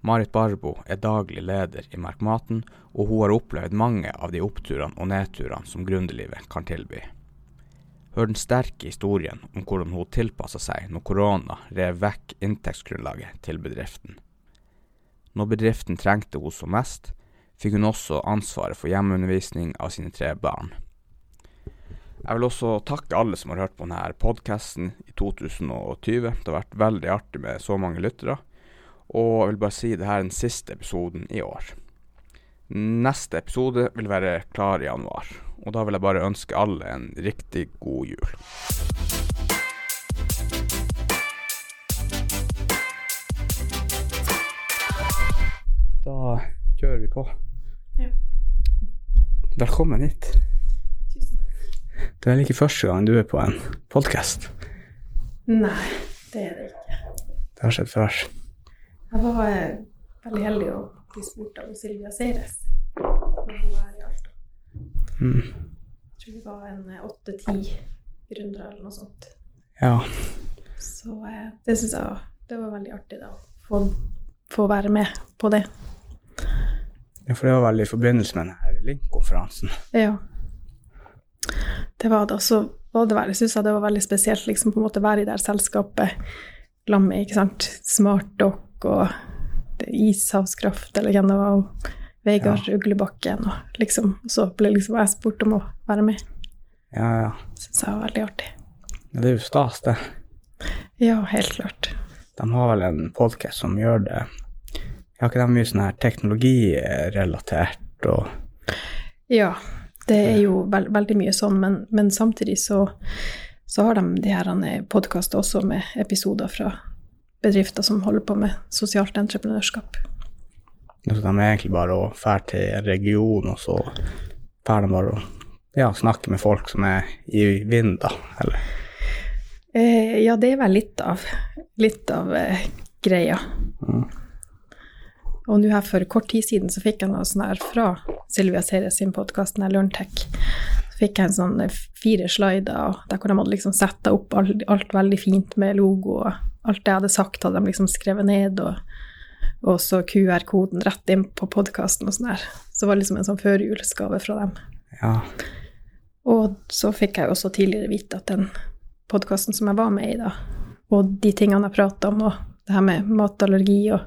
Marit Barbo er daglig leder i Merkmaten, og hun har opplevd mange av de oppturene og nedturene som gründerlivet kan tilby. Hør den sterke historien om hvordan hun tilpassa seg når korona rev vekk inntektsgrunnlaget til bedriften. Når bedriften trengte henne som mest, fikk hun også ansvaret for hjemmeundervisning av sine tre barn. Jeg vil også takke alle som har hørt på denne podkasten i 2020. Det har vært veldig artig med så mange lyttere. Og jeg vil bare si det her er den siste episoden i år. Neste episode vil være klar i januar. Og da vil jeg bare ønske alle en riktig god jul. Da kjører vi på. Ja. Velkommen hit. Tusen Det er vel ikke første gang du er på en podkast. Nei, det er det ikke. Det har skjedd før. Jeg var eh, veldig heldig å bli spurt av Silvia Seires. når hun var her i Alta. Mm. Jeg tror vi var en eh, åtte-ti gründere eller noe sånt. Ja. Så eh, det syns jeg var, det var veldig artig da, å få, få være med på det. ja, for det var veldig i forbindelse med denne Link-konferansen. Ja. Det var det. Og så var det vel, jeg syns det var veldig spesielt liksom på en måte være i det her selskapet sammen med ikke sant, Smartdock og Ishavskraft eller hvem det var, og Vegard Uglebakken og liksom Og så ble liksom jeg spurt om å være med. Ja, ja. Syns jeg var veldig artig. Det er jo stas, det. Ja, helt klart. De har vel en podkast som gjør det Har ikke de mye sånn her teknologirelatert og Ja, det er jo veld, veldig mye sånn, men, men samtidig så, så har de de her podkastene også med episoder fra bedrifter som holder på med sosialt entreprenørskap. Så de er egentlig bare å fære til en region, og så drar de bare å ja, snakke med folk som er i vinden, da. Eller Eh, ja, det er vel litt av, litt av eh, greia. Mm. Og nå her for kort tid siden så fikk jeg noe sånn her fra Silvia Seres sin podkast, LearnTech. Fikk jeg en sånn eh, fire slider, der hvor de hadde liksom setta opp alt, alt veldig fint med logo, og alt det jeg hadde sagt, hadde de liksom skrevet ned, og, og så QR-koden rett inn på podkasten og sånn der. Så det var liksom en sånn førjulsgave fra dem. Ja. Og så fikk jeg også tidligere vite at den podkasten som jeg var med i, da, og de tingene jeg prata om, og det her med matallergi og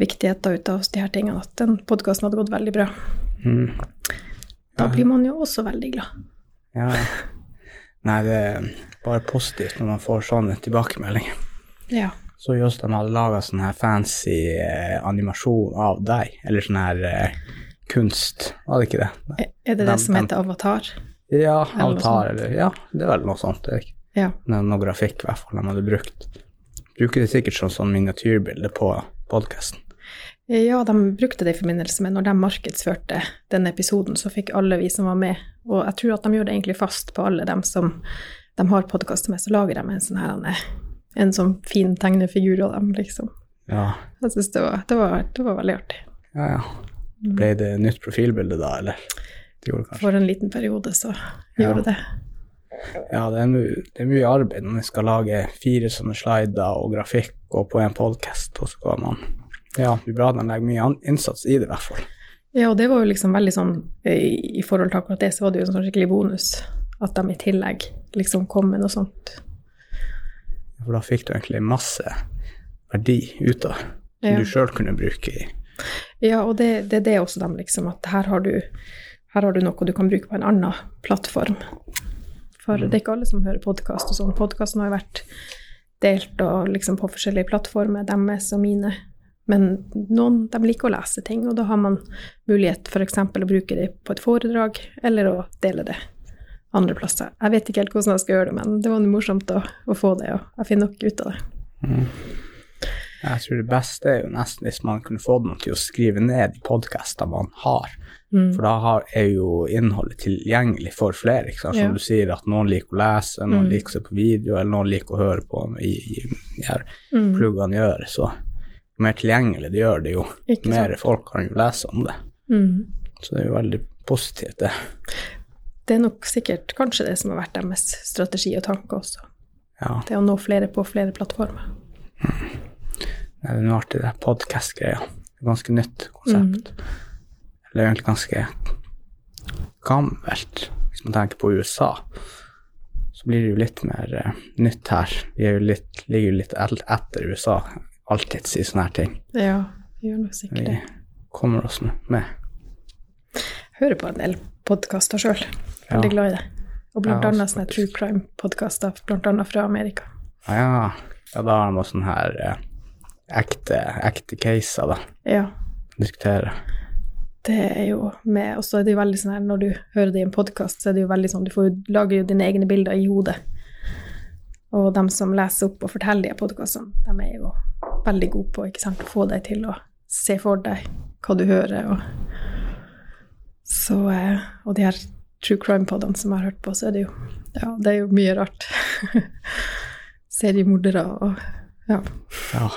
viktigheten ut av de her tingene, at den podkasten hadde gått veldig bra. Mm. Da blir man jo også veldig glad. ja. Nei, det er bare positivt når man får sånne tilbakemeldinger. Ja. Så just de hadde laga sånn her fancy eh, animasjon av deg, eller sånn her eh, kunst, var det ikke det? Er det det Dem- som heter avatar? Ja, avatar, eller Ja, det er vel noe sånt. Det er ikke Ja. noe grafikk, i hvert fall, de hadde brukt. Bruker det sikkert som sånn miniatyrbilde på podkasten. Ja, de brukte det i forbindelse med når de markedsførte den episoden, så fikk alle vi som var med, og jeg tror at de gjør det egentlig fast på alle dem som de har podkast med, så lager de en sånn her en sånn fin tegnefigur av dem, liksom. Ja, Jeg syns det, var- det, det var veldig artig. ja. ja. Ble det nytt profilbilde da, eller? Det gjorde kanskje. For en liten periode så Ja. gjorde det. Ja, det er, det er mye arbeid når vi skal lage fire sånne slider og grafikk og på en podkast, og så skal man Ja, det er bra de legger mye innsats i det, i hvert fall. Ja, og det var jo liksom veldig sånn i, i forhold til akkurat det, så var det jo en sånn skikkelig bonus at de i tillegg liksom kom med noe sånt. For da fikk du egentlig masse verdi ut av som Ja. du sjøl kunne bruke i Ja, og det, det, det er også dem, liksom, at her har, du, her har du noe du kan bruke på en annen plattform. For det er ikke alle som hører podkast og sånn. Podkasten har jo vært delt og liksom på forskjellige plattformer, deres og mine. Men noen de liker å lese ting, og da har man mulighet f.eks. å bruke det på et foredrag, eller å dele det andre plasser. Jeg vet ikke helt hvordan jeg skal gjøre det, men det var morsomt å, å få det, og jeg finner nok ut av det. Jeg tror det beste er jo nesten hvis man kunne få noen til å skrive ned de podkastene man har. Mm. For da har, er jo innholdet tilgjengelig for flere. Ikke sant? Som Ja. du sier, at noen liker å lese, noen Mm. liker å se på video, eller noen liker å høre på i, i, i her Mm. pluggene gjør. Så mer tilgjengelig det gjør det, jo mer folk kan jo lese om det. Mm. Så det er jo veldig positivt, det. Det er nok sikkert kanskje det som har vært deres strategi og tanke også. Ja. Det å nå flere på flere plattformer. Det er noe artig, det podkast-greia. Ganske nytt konsept. Eller egentlig ganske gammelt, hvis man tenker på USA. Så blir det jo litt mer uh, nytt her. Vi jo litt, ligger jo litt etter USA alltids i sånne her ting. Ja, vi gjør nok sikkert det. Vi kommer oss med. Hører på en del podkaster sjøl. Ja. Veldig glad i det. Og blant Ja, annet sånne true crime-podkaster, blant annet fra Amerika. Ja. ja, da har de også sånne her eh, ekte, ekte caser, da. Ja, Diskutere. det er jo med Og så er det jo veldig sånn her, når du hører det i en podkast, så er det jo veldig sånn Du får, lager jo dine egne bilder i hodet. Og de som leser opp og forteller de podkastene, de er jo veldig god på ikke sant, å få deg til å se for deg hva du hører. Og, så, eh, og de her true crime-podene som jeg har hørt på, så er det jo Ja, det er jo mye rart. Seriemordere og Ja. Ja.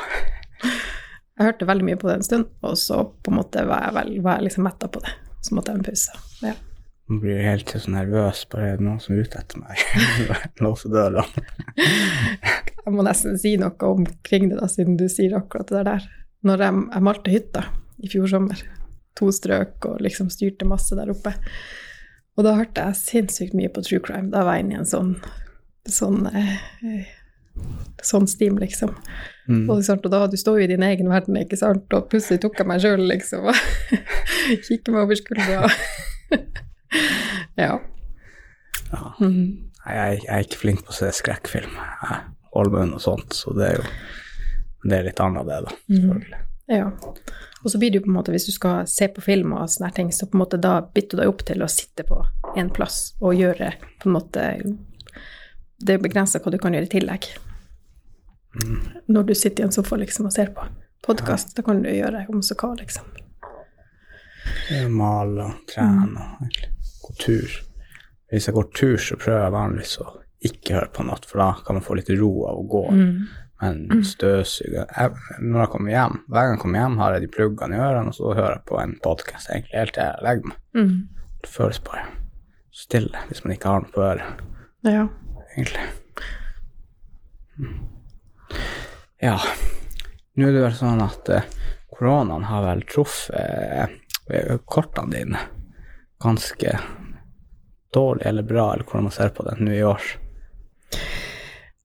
Jeg hørte veldig mye på det en stund, og så på en måte var jeg, vel, var jeg liksom metta på det. Så måtte jeg ha en pause. Ja. Man blir helt så nervøs, bare er det noen som er ute etter meg. Låse dørene. Jeg må nesten si noe omkring det, da, siden du sier akkurat det der. Når jeg, jeg malte hytta i fjor sommer, to strøk og liksom styrte masse der oppe, og da hørte jeg sinnssykt mye på true crime. Da var jeg inne i en sånn, sånn eh, sånn stim, liksom. Mm. Og, sant, og da du står jo i din egen verden, ikke sant, og plutselig tok jeg meg sjøl, liksom, og kikker meg over skuldra. ja. Ja. Mm. Jeg, jeg er ikke flink på å se skrekkfilm. Jeg holder og sånt, så det er jo det er litt annet, det, da. Selvfølgelig. Ja. Og så blir det jo på en måte, hvis du skal se på film og sånne ting, så på en måte da bytter du deg opp til å sitte på en plass og gjøre på en måte Det er begrensa hva du kan gjøre i tillegg. Når du sitter i en sofa liksom og ser på podkast, da kan du gjøre om så hva, liksom. Male og trene og egentlig gå tur. Hvis jeg går tur, så prøver jeg vanligvis å ikke høre på noe, for da kan man få litt ro av å gå. Men støvsuger Når jeg kommer hjem, hver gang jeg kommer hjem, har jeg de pluggene i ørene, og så hører jeg på en podkast egentlig helt til jeg legger meg. Mm. Det føles bare stille hvis man ikke har noe på øret, Ja. egentlig. Mm. Ja. Nå er det vel sånn at eh, koronaen har vel truffet eh, kortene dine ganske dårlig eller bra, eller hvordan man ser på det nå i år.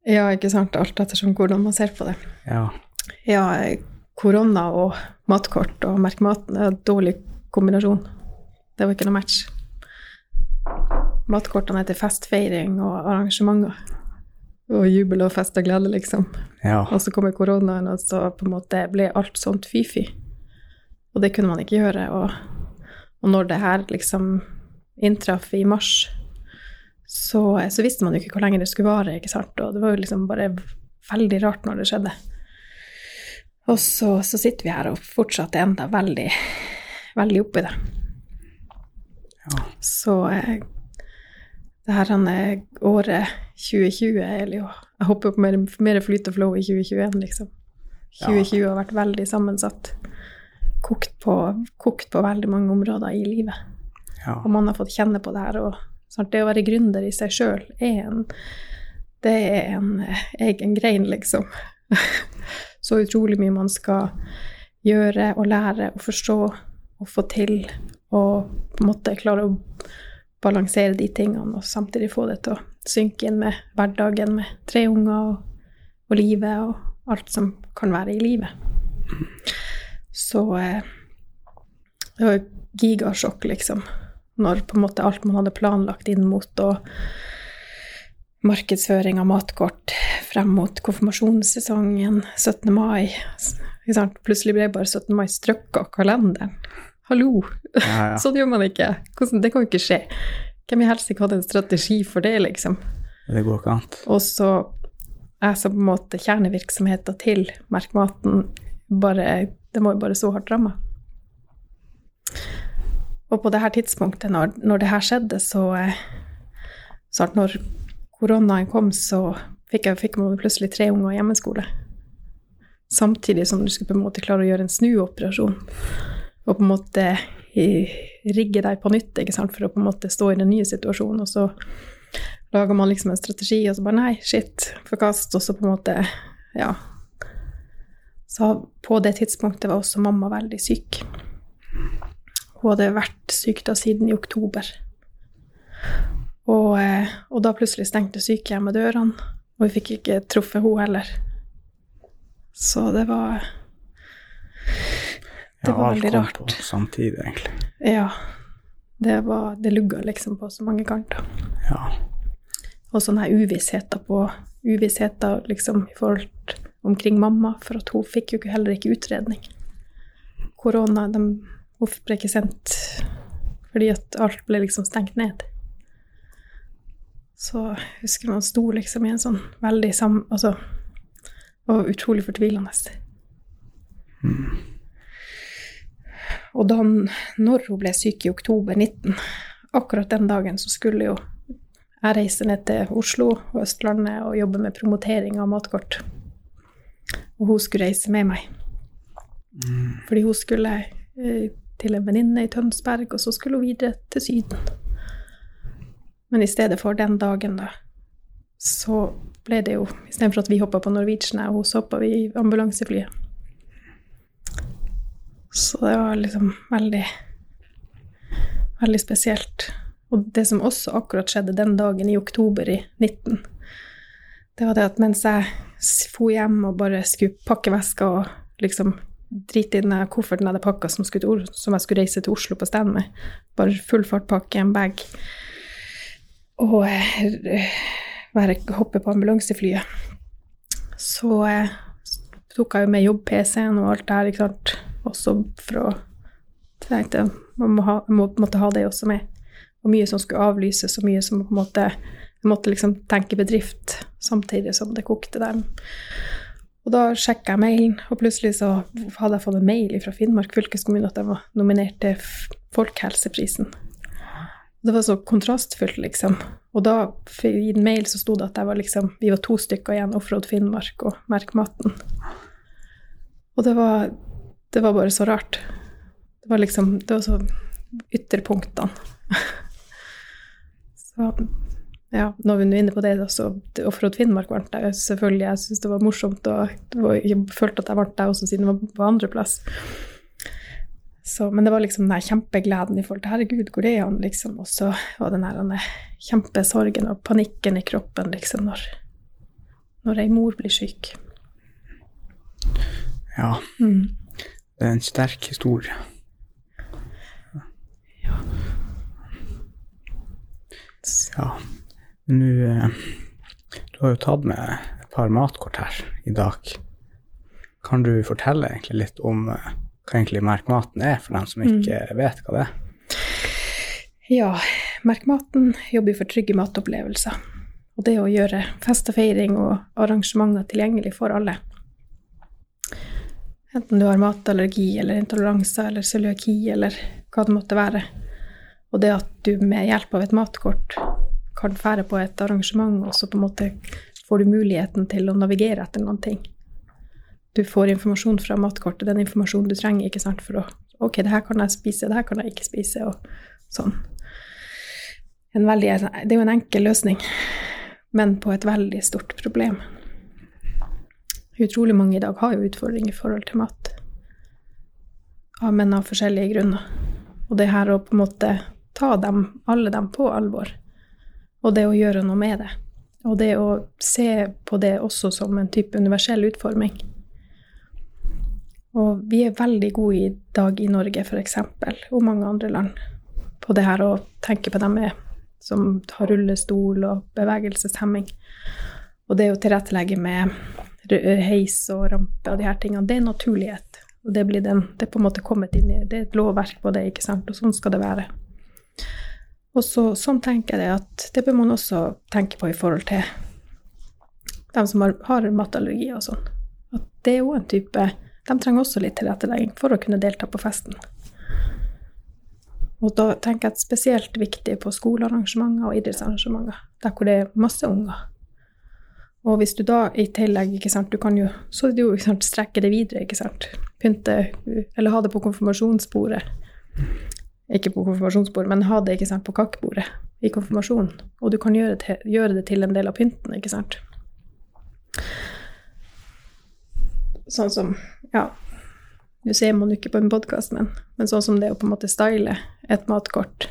Ja, ikke sant. Alt ettersom hvordan man ser på det. Ja. Ja, korona og matkort og merk maten er en dårlig kombinasjon. Det var ikke noe match. Matkortene er til festfeiring og arrangementer. Og jubel og fest og glede, liksom. ja. Og så kommer koronaen, og så på en måte ble alt sånt fy-fy. Og det kunne man ikke gjøre. Og, og når det her liksom inntraff i mars, så, så visste man jo ikke hvor lenge det skulle vare, ikke sant. Og det var jo liksom bare veldig rart når det skjedde. Og så, så sitter vi her og fortsatt er enda veldig, veldig oppi det. Ja. Så eh, det her han er året 2020 eller jo, Jeg håper på mer, mer flyt og flow i 2021, liksom. 2020 har vært veldig sammensatt. Kokt på, kokt på veldig mange områder i livet. ja. Og man har fått kjenne på det her. Og sant, det å være gründer i seg sjøl er en Det er en eh, egen grein, liksom. Så utrolig mye man skal gjøre og lære og forstå og få til. Og på en måte klare å balansere de tingene og samtidig få det til å synke inn med hverdagen med tre unger og, og livet og alt som kan være i livet. Så eh, det var gigasjokk, liksom. Når på en måte alt man hadde planlagt inn mot og markedsføring av matkort frem mot konfirmasjonssesongen, 17. mai? Plutselig ble bare 17. mai strøkka av kalenderen. Hallo! Ja, ja. Sånn gjør man ikke. Det kan jo ikke skje. Hvem i helsike hadde en strategi for det, liksom? Det går ikke an. Og så er så på en måte kjernevirksomheten til Merkmaten bare Det var jo bare så hardt ramma. Og på det her tidspunktet, når, når det her skjedde, så snart når koronaen kom, så fikk, jeg, fikk plutselig tre unger i hjemmeskole. Samtidig som du skulle på en måte klare å gjøre en snuoperasjon. Og på en måte rigge deg på nytt ikke sant? for å på en måte stå i den nye situasjonen. Og så lager man liksom en strategi, og så bare nei, shit, forkast. Og så på en måte, ja. Så på det tidspunktet var også mamma veldig syk. Hun hadde vært syk da siden i oktober. Og, eh, og da plutselig stengte sykehjemmet dørene, og vi fikk ikke truffet henne heller. Så det var Det Ja, var alt veldig kom rart. på samtidig, egentlig. Ja. Det, var, det lugga liksom på så mange kanter. Ja. Og sånne her uvissheter på Uvissheter liksom i forhold omkring mamma, for at hun fikk jo heller ikke utredning. Korona, de, hun ble ikke sendt fordi at alt ble liksom stengt ned. Så jeg husker man sto liksom i en sånn veldig sam... Altså, og utrolig fortvilende. Og da, når hun ble syk i oktober 19, akkurat den dagen så skulle jo jeg reise ned til Oslo og Østlandet og jobbe med promotering av matkort. Og hun skulle reise med meg. Fordi hun skulle eh, til en venninne i Tønsberg, og så skulle hun videre til Syden. Men i stedet for den dagen, da, så ble det jo Istedenfor at vi hoppa på Norwegian, og så hoppa vi i ambulanseflyet. Så det var liksom veldig Veldig spesielt. Og det som også akkurat skjedde den dagen i oktober i 19, det var det at mens jeg for hjem og bare skulle pakke veska og liksom drite i den kofferten jeg hadde pakka som, som jeg skulle reise til Oslo på stand med, bare full fart pakke en bag og eh, være, hoppe på ambulanseflyet, så eh, tok jeg jo med jobb-PC-en og alt det her, ikke sant, også for å tenkte man må ha, må, måtte ha det også med. Og mye som skulle avlyses, og mye som på en måte Jeg måtte liksom tenke bedrift samtidig som det kokte der. Og da sjekka jeg mailen, og plutselig så hadde jeg fått en mail fra Finnmark fylkeskommune at jeg var nominert til Folkehelseprisen. Det var så kontrastfullt, liksom. Og da, i en mail så sto det at var liksom, vi var to stykker igjen, Offroad Finnmark og Merk Maten. Og det var, det var bare så rart. Det var liksom Det var så ytterpunktene. så ja, når vi er inne på det, så Offroad Finnmark vant jeg selvfølgelig. Jeg syntes det var morsomt, og jeg følte at jeg vant der også, siden det var på andreplass. Så, men det var liksom den kjempegleden i forhold til herregud, hvor det han, liksom. Og så var den her kjempesorgen og panikken i kroppen, liksom, når, når ei mor blir syk. ja. Mm. Det er en sterk historie. Ja. Nå eh, Du har jo tatt med et par matkort her i dag. Kan du fortelle egentlig litt om eh, hva egentlig merkmaten er, for dem som ikke vet hva det er? Ja, Merk maten jobber for trygge matopplevelser. Og det å gjøre fest og feiring og arrangementer tilgjengelig for alle. Enten du har matallergi eller intoleranse eller cøliaki eller hva det måtte være. Og det at du med hjelp av et matkort kan fære på et arrangement, og så på en måte får du muligheten til å navigere etter noen ting. Du får informasjon fra matkortet, den informasjonen du trenger ikke sant, for å Ok, det her kan jeg spise, det her kan jeg ikke spise, og sånn. Veldig, det er jo en enkel løsning, men på et veldig stort problem. Utrolig mange i dag har jo utfordringer i forhold til mat. Men av forskjellige grunner. Og det her å på en måte ta dem, alle dem på alvor, og det å gjøre noe med det. Og det å se på det også som en type universell utforming. Og vi er veldig gode i dag i Norge, f.eks., og mange andre land, på det her å tenke på dem med, som har rullestol og bevegelseshemming. Og det å tilrettelegge med heis og rampe og de her tingene, det er naturlighet. Og det, blir den, det er på en måte kommet inn i Det er et lovverk på det, ikke sant, og sånn skal det være. Og så, sånn tenker jeg at det bør man også tenke på i forhold til dem som har, har matallergi og sånn. At det er òg en type De trenger også litt tilrettelegging for å kunne delta på festen. Og da tenker jeg at spesielt viktig på skolearrangementer og idrettsarrangementer, der hvor det er masse unger. Og hvis du da i tillegg, ikke sant, du kan jo så er det jo ikke sant, strekke det videre, ikke sant. Pynte, eller ha det på konfirmasjonsbordet. Ikke på konfirmasjonsbordet, men ha det ikke sant, på kakebordet i konfirmasjonen. Og du kan gjøre det, gjøre det til en del av pynten, ikke sant. sånn som Ja, nå ser man jo ikke på en podkast, men, men sånn som det å på en måte style et matkort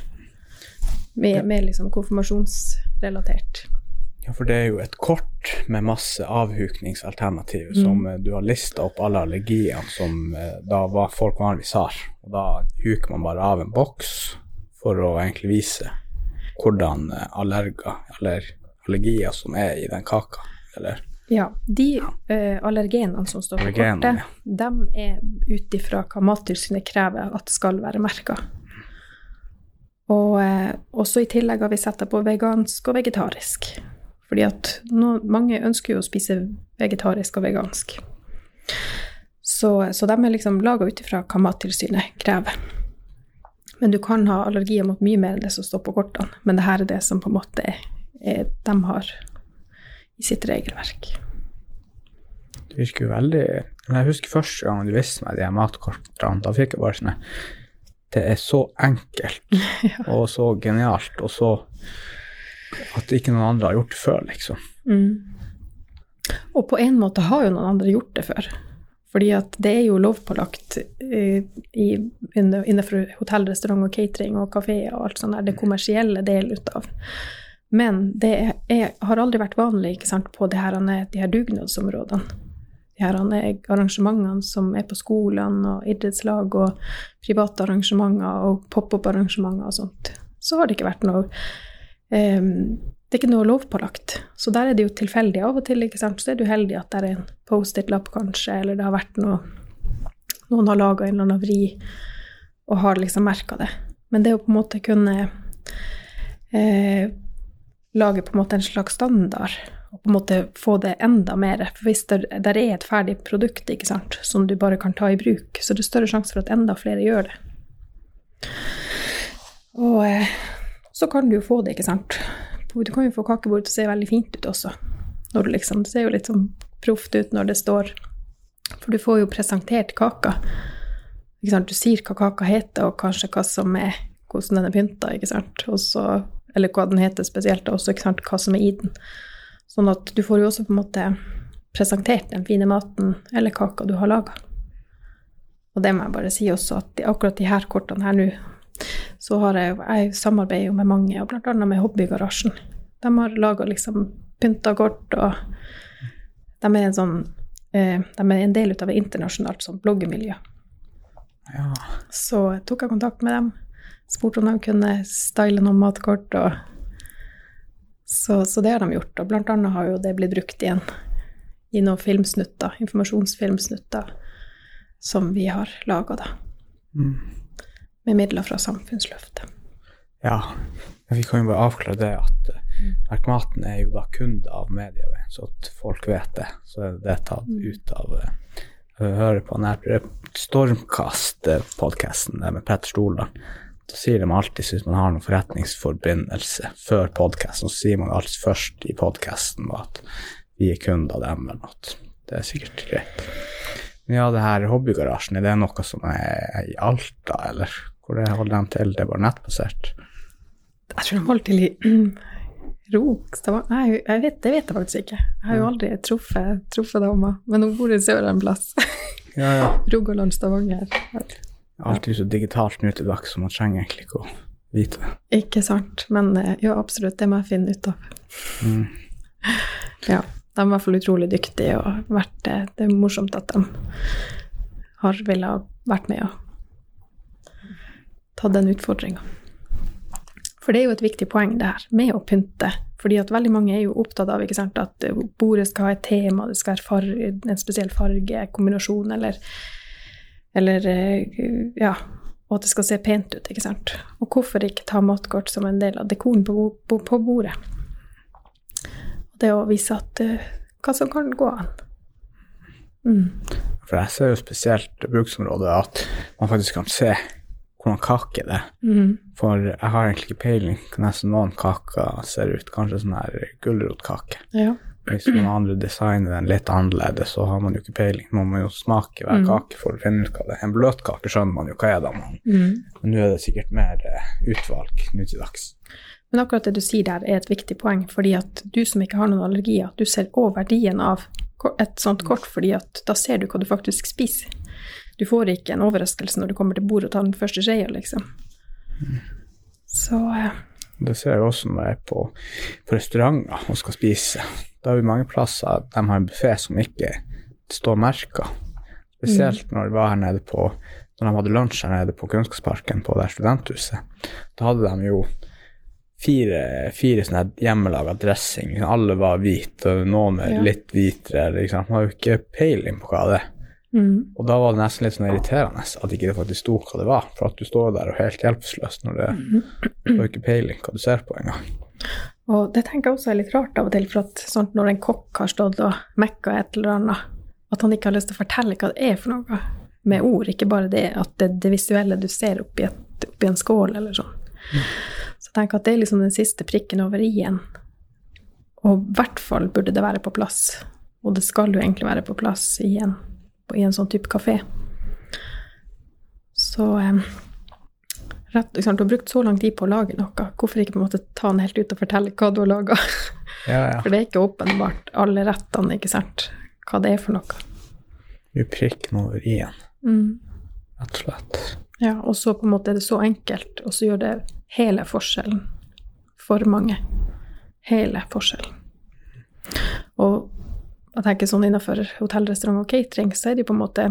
med, med liksom konfirmasjonsrelatert. Ja, for det er jo et kort med masse avhukningsalternativer Mm. som eh, du har lista opp alle allergiene som eh, da var folk vanligvis har. Og da huker man bare av en boks for å egentlig vise hvordan allerger, eller allergier som er i den kaka, eller Ja, de eh, allergenene som står på kortet, de er ut ifra hva Mattilsynet krever at skal være merka. Og eh, også i tillegg har vi sett det på vegansk og vegetarisk. Fordi at nå, mange ønsker jo å spise vegetarisk og vegansk. Så, så de er liksom laga ut ifra hva Mattilsynet krever. Men du kan ha allergier mot mye mer enn det som står på kortene. Men det her er det som på en måte er, er, de har i sitt regelverk. Det virker jo veldig Men jeg husker første gang du viste meg de matkortene. Da fikk jeg bare sånn Det er så enkelt og så genialt, og så At ikke noen andre har gjort det før, liksom. Mm. Og på en måte har jo noen andre gjort det før. Fordi at det er jo lovpålagt eh, innenfor hotell, restaurant og catering og kafé og alt sånt der, det kommersielle del utav. Men det er, har aldri vært vanlig sant, på her, de her dugnadsområdene. De her arrangementene som er på skolene og idrettslag og private arrangementer og pop-up-arrangementer og sånt. Så har det ikke vært noe det er ikke noe lovpålagt. Så der er det jo tilfeldig. Av og til ikke sant, så er du heldig at det er en Post-It-lapp, kanskje, eller det har vært noe Noen har laga en eller annen vri og har liksom merka det. Men det å på en måte kunne eh, lage på en måte en slags standard, og på en måte få det enda mer For hvis det der er et ferdig produkt ikke sant, som du bare kan ta i bruk, så er det større sjanse for at enda flere gjør det. Og eh, så kan du jo få det, ikke sant. Du kan jo få kakebord til å se veldig fint ut også. Liksom, det ser jo litt sånn proft ut når det står For du får jo presentert kaka. Du sier hva kaka heter, og kanskje hva som er, hvordan den er pynta, ikke sant. Også, eller hva den heter spesielt, og også hva som er i den. Sånn at du får jo også på en måte presentert den fine maten eller kaka du har laga. Og det må jeg bare si også, at akkurat de her kortene her nå, så har jeg, jeg samarbeider jo med mange, og annet med Hobbygarasjen. De har laga liksom pynta kort, og de er en sånn eh, De er en del av et internasjonalt sånn bloggemiljø. Ja. Så jeg tok jeg kontakt med dem, spurte om de kunne style noen matkort, og så, så det har de gjort. Og blant annet har jo det blitt brukt igjen i noen filmsnutter, informasjonsfilmsnutter, som vi har laga, da. Mm. Med midler fra Samfunnsløftet. Ja, vi kan jo bare avklare det at verkmaten Merkmaten er jo da kunde av mediene, så at folk vet det. Så er det tatt ut av uh, å på den Stormkast-podkasten med Petter Stordalen. Da sier de alltid hvis man har noen forretningsforbindelse før podkasten, så sier man alltid først i podkasten at vi er kunder av dem, eller noe. Det er sikkert greit. Ja, det her hobbygarasjen, er det noe som er i Alta, eller hvor det holder de til? Det er bare nettbasert? Jeg tror de holder til i Rok, Stavanger Nei, jeg vet, det vet jeg faktisk ikke. Jeg har jo aldri truffet, truffet dama, men hun bor i sør en plass. Ja, ja. Rogaland, Stavanger. er så digitalt nå til dags, så man trenger egentlig ikke å vite det. Ikke sant. Men eh, ja, absolutt, det må jeg finne ut av. Mm. Ja. De er i hvert fall utrolig dyktige, og vært, det er morsomt at de har villet vært med og tatt den utfordringa. For det er jo et viktig poeng, det her, med å pynte. Fordi at veldig mange er jo opptatt av sant, at bordet skal ha et tema, det skal være en spesiell fargekombinasjon, eller, eller eh, Ja, og at det skal se pent ut, ikke sant. Og hvorfor ikke ta matkort som en del av dekoren på, på, på bordet? Det å vise at eh, hva som kan gå an. Mm. For jeg ser jo spesielt bruksområdet at man faktisk kan se hvordan kake det er. Mm. For jeg har egentlig ikke peiling på nesten noen kaker ser ut. Kanskje sånn her gulrotkake. Ja. Hvis noen andre designer den litt annerledes, så har man jo ikke peiling. Man må jo smake hver Mm. kake for å finne ut hva det er. En bløtkake skjønner man jo hva er da, man. Mm. men nå er det sikkert mer eh, utvalg nå til dags. Men akkurat det du sier der, er et viktig poeng, fordi at du som ikke har noen allergier, du ser òg verdien av et sånt kort, fordi at da ser du hva du faktisk spiser. Du får ikke en overraskelse når du kommer til bordet og tar den første skjea, liksom. Så eh, Det ser jeg også når jeg er på, på restauranter og skal spise. Da er vi mange plasser de har en buffé som ikke står merka. Spesielt når vi var her nede på når de hadde lunsj her nede på Kunnskapsparken på det studenthuset. Da hadde de jo fire, fire sånne hjemmelaga dressing. Alle var hvite, og noen er Ja. litt hvitere. Liksom. Man har jo ikke peiling på hva det er. mm, Og da var det nesten litt sånn irriterende at ikke det faktisk sto hva det var. For at du står der og er helt hjelpeløs når det du har ikke peiling hva du ser på engang. Og det tenker jeg også er litt rart av og til, for at sånn, når en kokk har stått og mekka et eller annet, at han ikke har lyst til å fortelle hva det er for noe, med ord, ikke bare det at det, det visuelle du ser oppi, et, oppi en skål eller sånn. Så jeg at det er liksom den siste prikken over i-en. Og i hvert fall burde det være på plass. Og det skal jo egentlig være på plass i en, på, i en sånn type kafé. Så eh, rett, liksom, du har brukt så lang tid på å lage noe, hvorfor ikke på en måte ta den helt ut og fortelle hva du har laga? Ja, ja. For det er ikke åpenbart alle rettene, ikke sant, hva det er for noe. Du prikker den over i-en, Mm. rett og slett. Ja, og så på en måte er det så enkelt, og så gjør det hele forskjellen for mange. Hele forskjellen. Og jeg tenker sånn innenfor hotell, restaurant og catering, så er det på en måte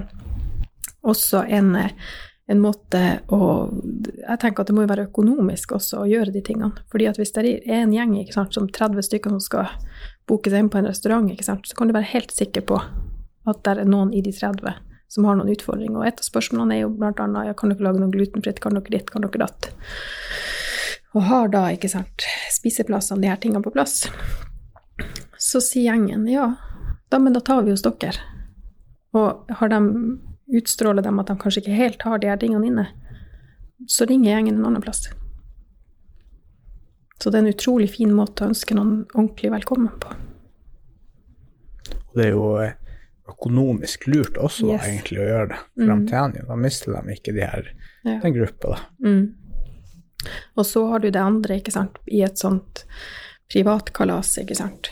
også en, en måte å Jeg tenker at det må jo være økonomisk også å gjøre de tingene. Fordi at hvis det er en gjeng ikke sant, som 30 stykker som skal boke seg inn på en restaurant, ikke sant, så kan du være helt sikker på at det er noen i de 30 som har noen utfordringer. Og et av spørsmålene er jo annet ja, kan dere lage noe glutenfritt, kan dere ditt, kan dere datt. Og har da, ikke sant, spiseplassene, de her tingene på plass, så sier gjengen ja, da, men da tar vi hos dere. Og har de utstråler dem at de kanskje ikke helt har de her tingene inne, så ringer gjengen en annen plass. Så det er en utrolig fin måte å ønske noen ordentlig velkommen på. Det er jo eh, økonomisk lurt også Yes. egentlig å gjøre det. For Mm. de tjener jo, da mister de ikke de her, Ja. den gruppa, da. Mm. Og så har du det andre, ikke sant, i et sånt privatkalas, ikke sant.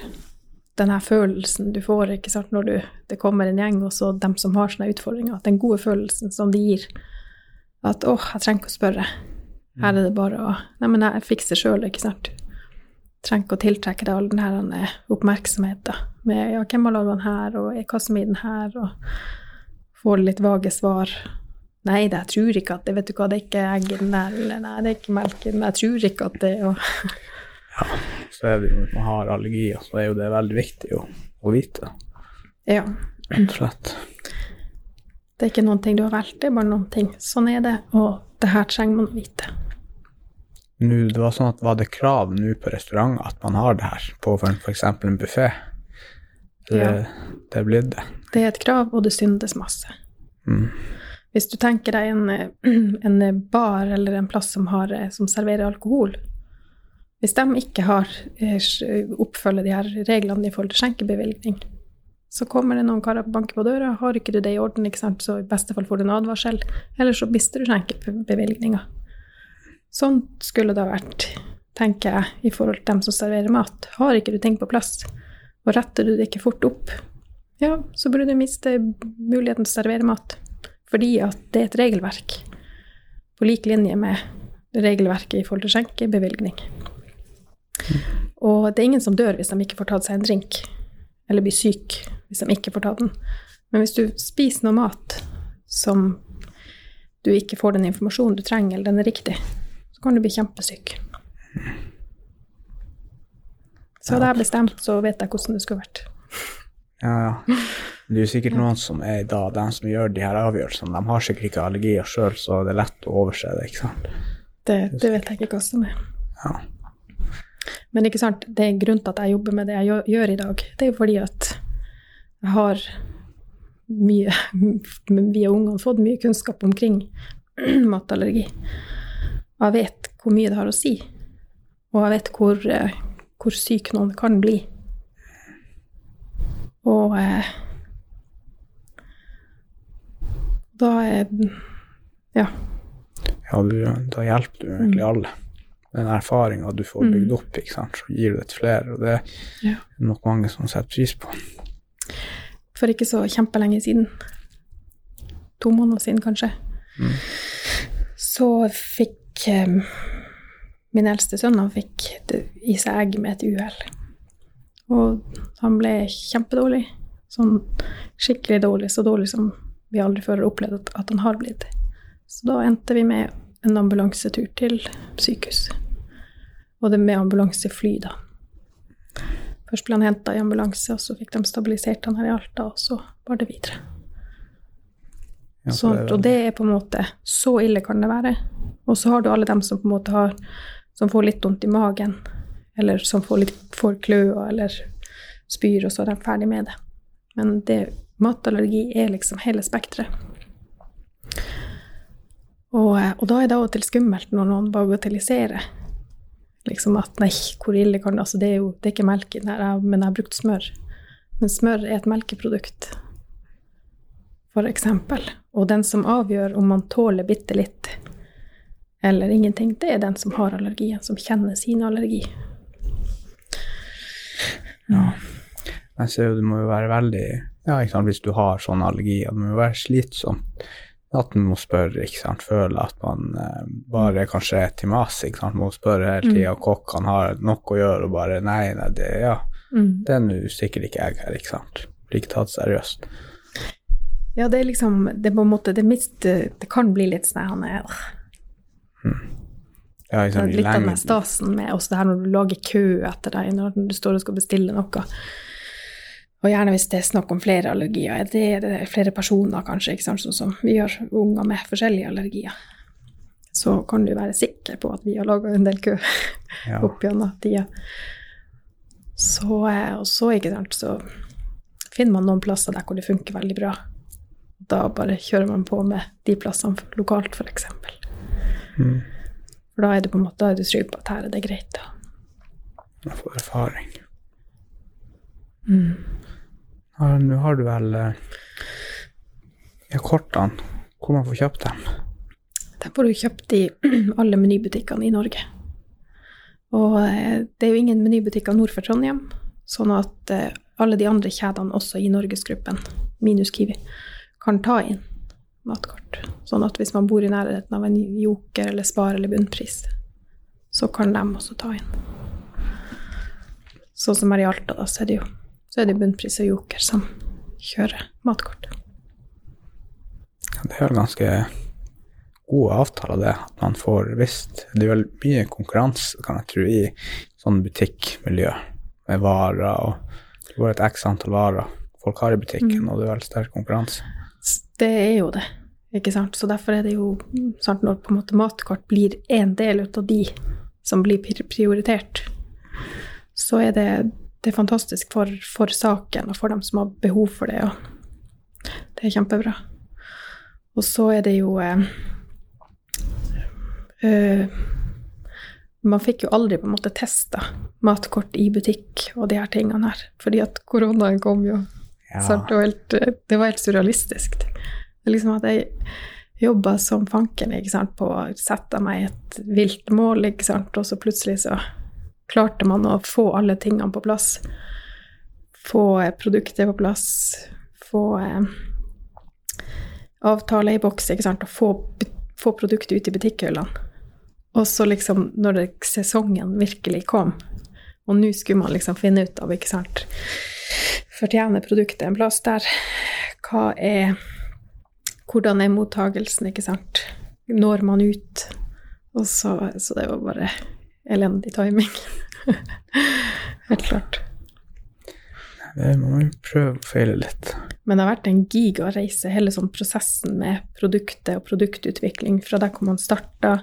Den her følelsen du får, ikke sant, når du, det kommer en gjeng, og så dem som har sånne utfordringer, den gode følelsen som det gir. At åh, jeg trenger ikke å spørre. Her er det bare å Nei, men jeg fikser sjøl, ikke sant. Trenger ikke å tiltrekke deg all den her oppmerksomheten med ja, hvem har laga den her, og er hva som er i den her, og får litt vage svar. Nei, det, jeg tror ikke at det, vet du hva, det er ikke egg i den der, eller nei, det er ikke melk i den, jeg tror ikke at det og Så er det jo, hvis man har allergier, så er jo det veldig viktig å, å vite, Ja. rett og slett. Det er ikke noen ting du har valgt, det er bare noen ting. Sånn er det, og det her trenger man å vite. Nå, det var sånn at var det krav nå på restauranter at man har det her på f.eks. en buffé? Eller det er blitt det? Det er et krav, og det syndes masse. Mm. Hvis du tenker deg en, en bar eller en plass som, har, eh, som serverer alkohol Hvis de ikke har eh, oppfølger de her reglene i forhold til skjenkebevilgning, så kommer det noen karer og banker på døra, har ikke du det i orden, så i beste fall får du en advarsel, eller så mister du skjenkebevilgninga. Sånn skulle det ha vært, tenker jeg, i forhold til dem som serverer mat. Har ikke du ting på plass, og retter du det ikke fort opp, ja, så burde du miste muligheten til å servere mat. Fordi at det er et regelverk, på lik linje med regelverket i forhold til skjenkebevilgning. Og det er ingen som dør hvis de ikke får tatt seg en drink, eller blir syk hvis de ikke får ta den. Men hvis du spiser noe mat som du ikke får den informasjonen du trenger, eller den er riktig, så kan du bli kjempesyk. Så hadde jeg bestemt, så vet jeg hvordan det skulle vært. Ja, ja. Det er jo sikkert noen som er da, de som gjør de her avgjørelsene, de har sikkert ikke allergier sjøl, så det er lett å overse det, ikke sant. Det, det vet jeg ikke hva som er. Ja. Men ikke sant, det er grunnen til at jeg jobber med det jeg gjør, i dag. Det er jo fordi at jeg har mye, via ungene fått mye kunnskap omkring matallergi. Og jeg vet hvor mye det har å si. Og jeg vet hvor, eh, hvor syk noen kan bli. Og eh, da er Ja. ja du, da hjelper du egentlig Mm. alle. Den erfaringa du får bygd opp, ikke sant, så gir du det til flere, og det er nok mange som setter pris på. for ikke så kjempelenge siden. To måneder siden, kanskje. Mm. Så fikk eh, min eldste sønn han fikk i seg egg med et uhell. Og han ble kjempedårlig. Sånn skikkelig dårlig, så dårlig som vi aldri før har opplevd at, han har blitt. Så da endte vi med en ambulansetur til sykehus. Og det med ambulansefly, da. Først ble han henta i ambulanse, og så fikk de stabilisert han her i Alta, og så var det videre. Ja, Sånt, det og det er på en måte Så ille kan det være. Og så har du alle dem som på en måte har Som får litt vondt i magen, eller som får litt får kløe, eller spyr, og så er de ferdig med det. Men det, matallergi er liksom hele spekteret. Og, eh, og da er det av og til skummelt når noen bagatelliserer. Liksom at nei, hvor ille kan det Altså, det er jo det er ikke melk her, men jeg har brukt smør. Men smør er et melkeprodukt, for eksempel. Og den som avgjør om man tåler bitte litt eller ingenting, det er den som har allergien, som kjenner sin allergi. Ja. Jeg ser jo det må jo være veldig Ja, ikke sant, hvis du har sånn allergi, det må jo være slitsomt at man må spørre, ikke sant, føle at man eh, bare kanskje er til mas, ikke sant, må spørre hele tida, Mm. kokkene har nok å gjøre, og bare nei, nei, det, ja, Mm. det er nå sikkert ikke jeg her, ikke sant. Blir ikke tatt seriøst. Ja, det er liksom Det er på en måte Det, mist, det kan bli litt sånn er Ja, sant, Litt av den stasen med også det her når du lager kø etter deg når du står og skal bestille noe. Og gjerne hvis det er snakk om flere allergier. Det er det flere personer, kanskje, ikke sant? sånn som vi har unger med forskjellige allergier. Så kan du være sikker på at vi har laga en del kø ja. opp gjennom tida. Så, eh, og så, ikke sant, så finner man noen plasser der hvor det funker veldig bra. Da bare kjører man på med de plassene lokalt, f.eks. Mm. For da er du på en måte du trygg på at her er det greit. da. Man får erfaring. Mm. Ja, Nå har du vel eh, ja, kortene, hvor man får kjøpt dem. Dem får du kjøpt i alle menybutikkene i Norge. Og eh, det er jo ingen menybutikker nord for Trondheim, sånn at eh, alle de andre kjedene også i Norgesgruppen, minus Kiwi, kan ta inn matkort. Sånn at hvis man bor i nærheten av en Joker eller Spar eller Bunnpris, så kan de også ta inn. Sånn som her i Alta, da, så er det jo så er det Bunnpris og Joker som kjører matkort. Ja, det er ganske gode avtaler, det. At man får visst Det er vel mye konkurranse, kan jeg tro, i sånn butikkmiljø med varer og Det går et x antall varer folk har i butikken, Mm. og det er vel sterk konkurranse. Det er jo det, ikke sant. Så derfor er det jo sant, når på en måte matkort blir en del ut av de som blir prioritert, så er det, det er fantastisk for, for saken og for dem som har behov for det. Og det er kjempebra. Og så er det jo eh, eh, Man fikk jo aldri på en måte testa matkort i butikk og de her tingene her, fordi at koronaen kom jo Ja, Sant? Det, var helt, det var helt surrealistisk. Liksom at jeg jobba som fanken ikke sant, på å sette meg et vilt mål, ikke sant? og så plutselig så klarte man å få alle tingene på plass. Få eh, produktet på plass, få eh, avtale i boks, ikke sant, og få, få produktet ut i butikkhyllene. Og så liksom, når det, sesongen virkelig kom, og nå skulle man liksom finne ut av, ikke sant Fortjener produktet en plass der? Hva er Hvordan er mottagelsen, ikke sant? Når man ut? Og så, så det var bare elendig timing. Helt klart. det må man prøve og feile litt. Men det har vært en gigareise, hele sånn prosessen med produktet og produktutvikling, fra der hvor man starta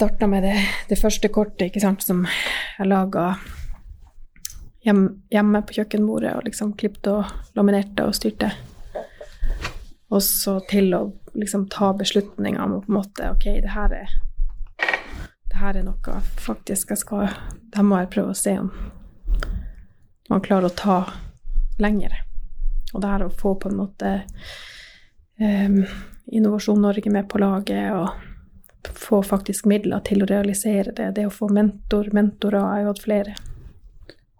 starta med det, det første kortet sant, som jeg laga hjem, hjemme på kjøkkenbordet, og liksom klippte og laminerte og styrte. Og så til å liksom ta beslutninger om på en måte Ok, det her er det her er noe faktisk jeg skal Da må jeg prøve å se om man klarer å ta lenger. Og det her å få på en måte um, Innovasjon Norge med på laget, og få faktisk midler til å realisere det. Det å få mentor, mentorer, jeg har jo hatt flere.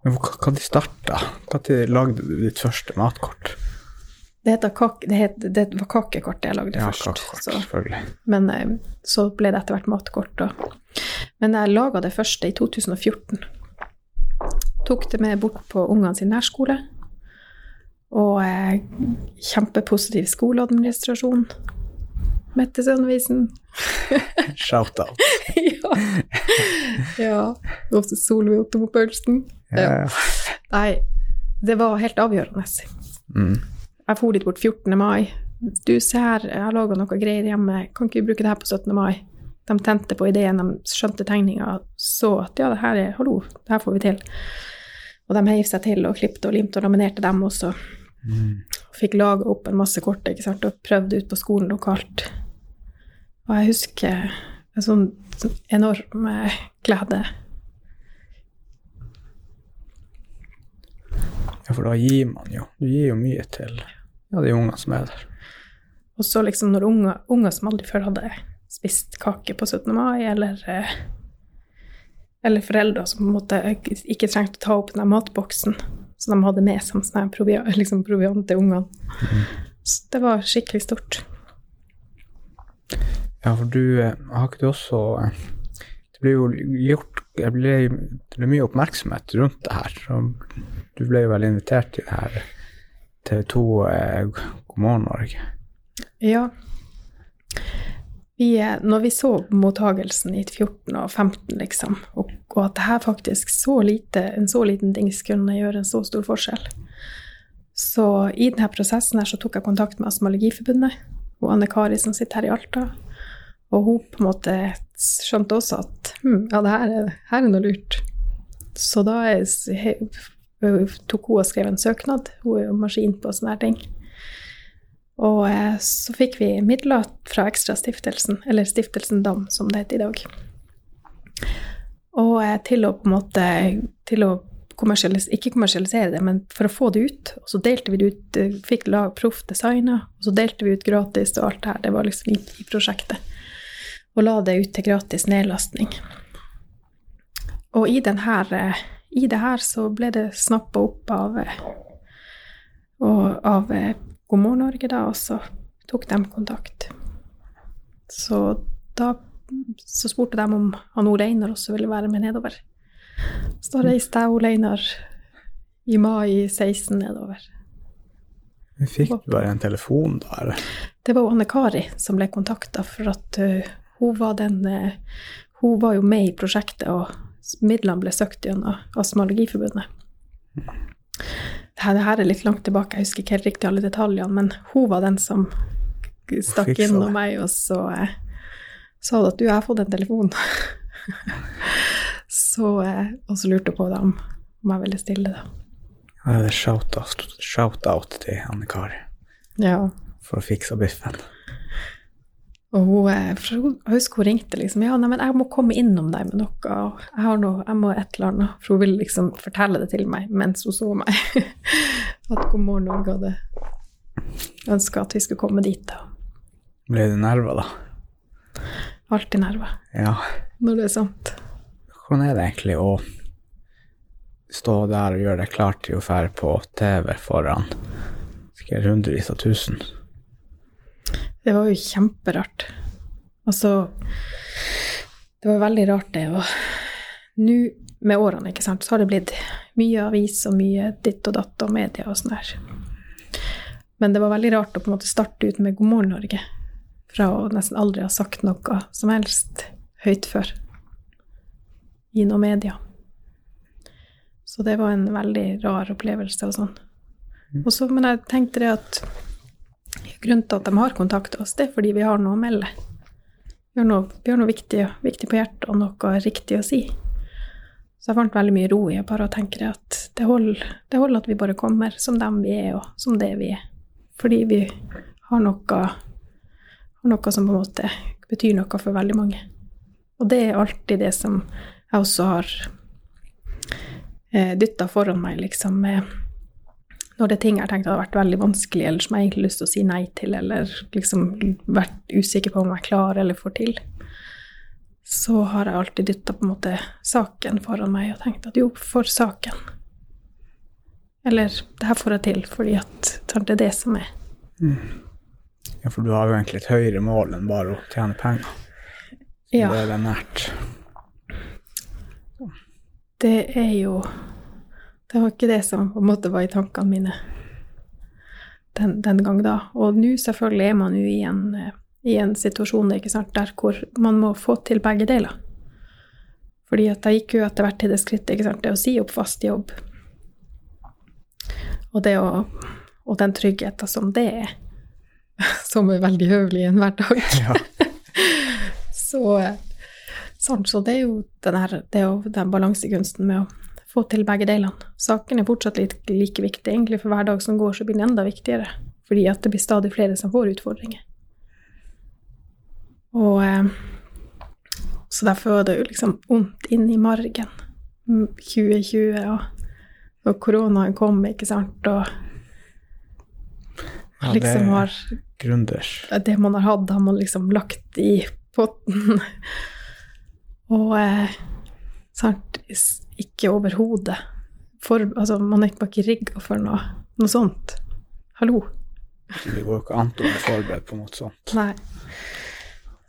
Men hva, hva de starta? Når lagde du ditt første matkort? Det, heter kak, det, het, det var kakekort jeg lagde Ja, først. kakekort, Så, men eh, så ble det etter hvert matkort. Og, men jeg laga det første i 2014. Tok det med bort på ungene sin nærskole. Og eh, kjempepositiv skoleadministrasjon. Mette Sønnevisen. Shout-out. ja. ja. Også Solveig Ottomo Paulsen. Ja. Nei, det var helt avgjørende. Mm. Jeg for dit bort 14. mai. Du, se her, jeg har laga noe greier hjemme, kan ikke vi bruke det her på 17. mai? De tente på ideen, de skjønte tegninga, så at ja, det her er hallo, det her får vi til. Og de heiv seg til og klipte og limte og laminerte dem også. Mm. Fikk laga opp en masse kort ikke sant, og prøvde ut på skolen lokalt. Og jeg husker en sånn enorm eh, glede. Ja, for da gir man jo Du gir jo mye til ja, de ungene som er der. Og så liksom når unger, unger som aldri før hadde spist kake på 17. mai, eller, eh, eller foreldre som på en måte ikke trengte å ta opp den matboksen som de hadde med som sånn her liksom proviant til ungene. Så det var skikkelig stort. Ja, for du eh, har ikke du også eh, Det blir jo gjort Det ble, det ble mye oppmerksomhet rundt det her. Du ble jo vel invitert til det her TV 2 eh, God morgen Norge. Ja. Vi, når vi så mottagelsen i 14 og 15, liksom, og, og at det her faktisk så lite, en så liten ting kunne gjøre en så stor forskjell, så i denne prosessen her så tok jeg kontakt med Astmalogiforbundet og Anne Kari som sitter her i Alta, og hun på en måte skjønte også at hm, ja, det her er, her er noe lurt. Så da er, tok hun og skrev en søknad, hun er jo maskin på sånne her ting. Og eh, så fikk vi midler fra Ekstrastiftelsen, eller Stiftelsen DAM, som det heter i dag. Og eh, til å på en måte til å kommersialis ikke kommersialisere det, men for å få det ut. Og så delte vi det ut, eh, fikk lag proff designer, og så delte vi ut gratis og alt det her. Det var liksom i, i prosjektet. Og la det ut til gratis nedlastning. Og i, den her, eh, i det her så ble det snappa opp av, og, av eh, God morgen Norge, da, og så tok de kontakt. Så da så spurte de om han Ole Einar også ville være med nedover. Så da reiste jeg Ole Einar i mai 16 nedover. Vi Fikk du bare en telefon da, eller? Det var Anne Kari som ble kontakta, for at uh, hun var den uh, Hun var jo med i prosjektet, og midlene ble søkt gjennom Astmalogiforbundet. og Allergiforbundet. Det her, er litt langt tilbake, jeg husker ikke helt riktig alle detaljene, men hun var den som stakk innom meg, og så uh, sa hun at du, jeg har fått en telefon. så, uh, og så lurte hun på om, om jeg ville stille, da. Ja, det er shout-out shout out til Anne Kari Ja. for å fikse biffen. Og hun, eh, for jeg husker hun ringte liksom Ja, nei, men jeg må komme innom deg med noe. og Jeg har noe, jeg må et eller annet. For hun ville liksom fortelle det til meg mens hun så meg. At God morgen Norge hadde ønska at vi skulle komme dit. da. Ble du nerva, da? Alltid nerver Ja. når det er sant. Hvordan er det egentlig å stå der og gjøre deg klar til å fære på TV foran sikkert hundrevis av tusen? Det var jo kjemperart. Altså Det var veldig rart, det. Og nå med årene, ikke sant, så har det blitt mye avis og mye ditt og datt og media og sånn her. Men det var veldig rart å på en måte starte ut med God morgen Norge. Fra å nesten aldri ha sagt noe som helst høyt før i noe media. Så det var en veldig rar opplevelse og sånn. Så, men jeg tenkte det at grunnen til at de har kontakta oss, det er fordi vi har noe å melde. Vi har noe, vi har noe viktig, viktig på hjertet og noe riktig å si. Så jeg fant veldig mye ro i å bare tenke at det holder, det holder at vi bare kommer som dem vi er, og som det vi er. Fordi vi har noe, har noe som på en måte betyr noe for veldig mange. Og det er alltid det som jeg også har eh, dytta foran meg, liksom. med når det er ting jeg har tenkt hadde vært veldig vanskelig, eller som jeg egentlig har lyst til å si nei til, eller liksom vært usikker på om jeg klarer eller får til, så har jeg alltid dytta på en måte saken foran meg og tenkt at jo, for saken. Eller det her får jeg til fordi at det er det som er. Ja, for du har jo egentlig et høyere mål enn bare å tjene penger. Ja, Det er det nært. det er jo Det var ikke det som på en måte var i tankene mine den, den gang da. Og nå selvfølgelig er man jo i en, eh, i en situasjon ikke sant, der hvor man må få til begge deler. Fordi at jeg gikk jo etter hvert til det skrittet, ikke sant, det å si opp fast jobb. Og det å Og den tryggheten som det er, som er veldig høvelig i en hverdag. Ja. Så, eh, sånn, så det er jo den, her, det er jo den balansekunsten med å få til begge delene. Saken er fortsatt litt like viktig. Egentlig for hver dag som går, så blir den enda viktigere. Fordi at det blir stadig flere som får utfordringer. Og eh, Så derfor var det jo liksom vondt i margen. Mm, 2020 og, når koronaen kom, ikke sant, og Ja, liksom det har er gründers. det man har hatt, har man liksom lagt i potten. Og eh, sant, ikke overhodet. Altså, man er ikke rigga for noe, noe sånt. Hallo. Det går jo ikke an å være forberedt på noe sånt. Nei.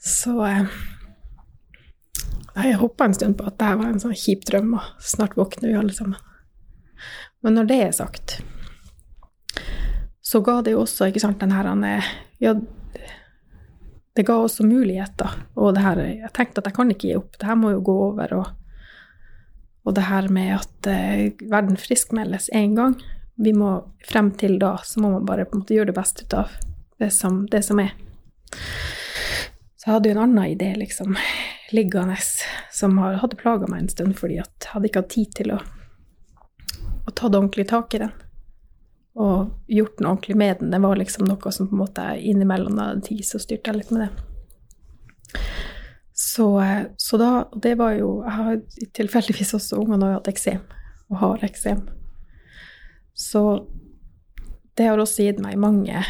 Så eh, nei, Jeg hoppa en stund på at det her var en sånn kjip drøm, og snart våkner vi alle sammen. Men når det er sagt, så ga det jo også, ikke sant, den her han er- Ja, det ga også muligheter. Og det her Jeg tenkte at jeg kan ikke gi opp. Det her må jo gå over. Og, og det her med at eh, verden friskmeldes én gang vi må Frem til da så må man bare på en måte gjøre det beste ut av det som, det som er. Så jeg hadde jo en annen idé liksom, liggende som hadde plaga meg en stund, fordi at jeg hadde ikke hatt tid til å, å ta det ordentlig tak i den. Og gjort noe ordentlig med den. Det var liksom noe som på en måte innimellom da tid, så styrte jeg litt med det. Så, eh, så da det var jo Jeg har tilfeldigvis også ungene har hatt eksem, og har eksem. Så det har også gitt meg mange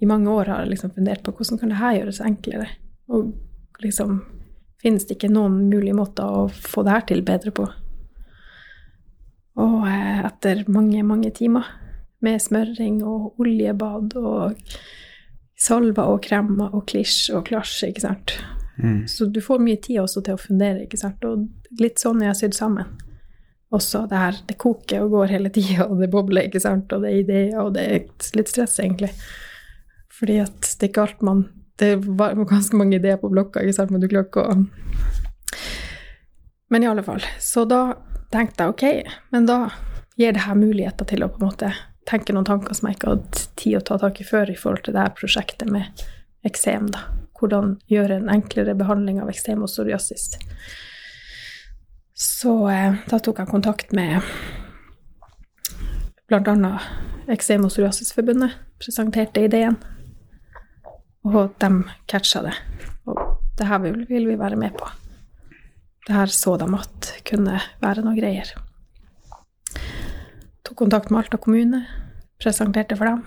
I mange år har jeg liksom fundert på hvordan kan det her gjøres enklere. Og liksom Finnes det ikke noen mulige måter å få det her til bedre på? Og eh, etter mange, mange timer med smøring og oljebad og salver og kremer og klisj og klasj, ikke sant. Mm. Så du får mye tid også til å fundere, ikke sant. Og litt sånn er jeg sydd sammen. Også det her, det koker og går hele tida, og det bobler, ikke sant. Og det er ideer, og det er litt stress, egentlig. Fordi at det er ikke alt man Det var ganske mange ideer på blokka, ikke sant, men du klarer ikke å Men i alle fall. Så da tenkte jeg ok, men da gir det her muligheter til å på en måte tenke noen tanker som jeg ikke hadde tid å ta tak i før i forhold til det her prosjektet med eksem, da. Hvordan gjøre en enklere behandling av eksem og psoriasis. Så eh, da tok jeg kontakt med bl.a. Eksem- og psoriasisforbundet, presenterte ideen, og de catcha det. Og det her vil, vil vi være med på. Det her så de at kunne være noe greier. Tok kontakt med Alta kommune, presenterte for dem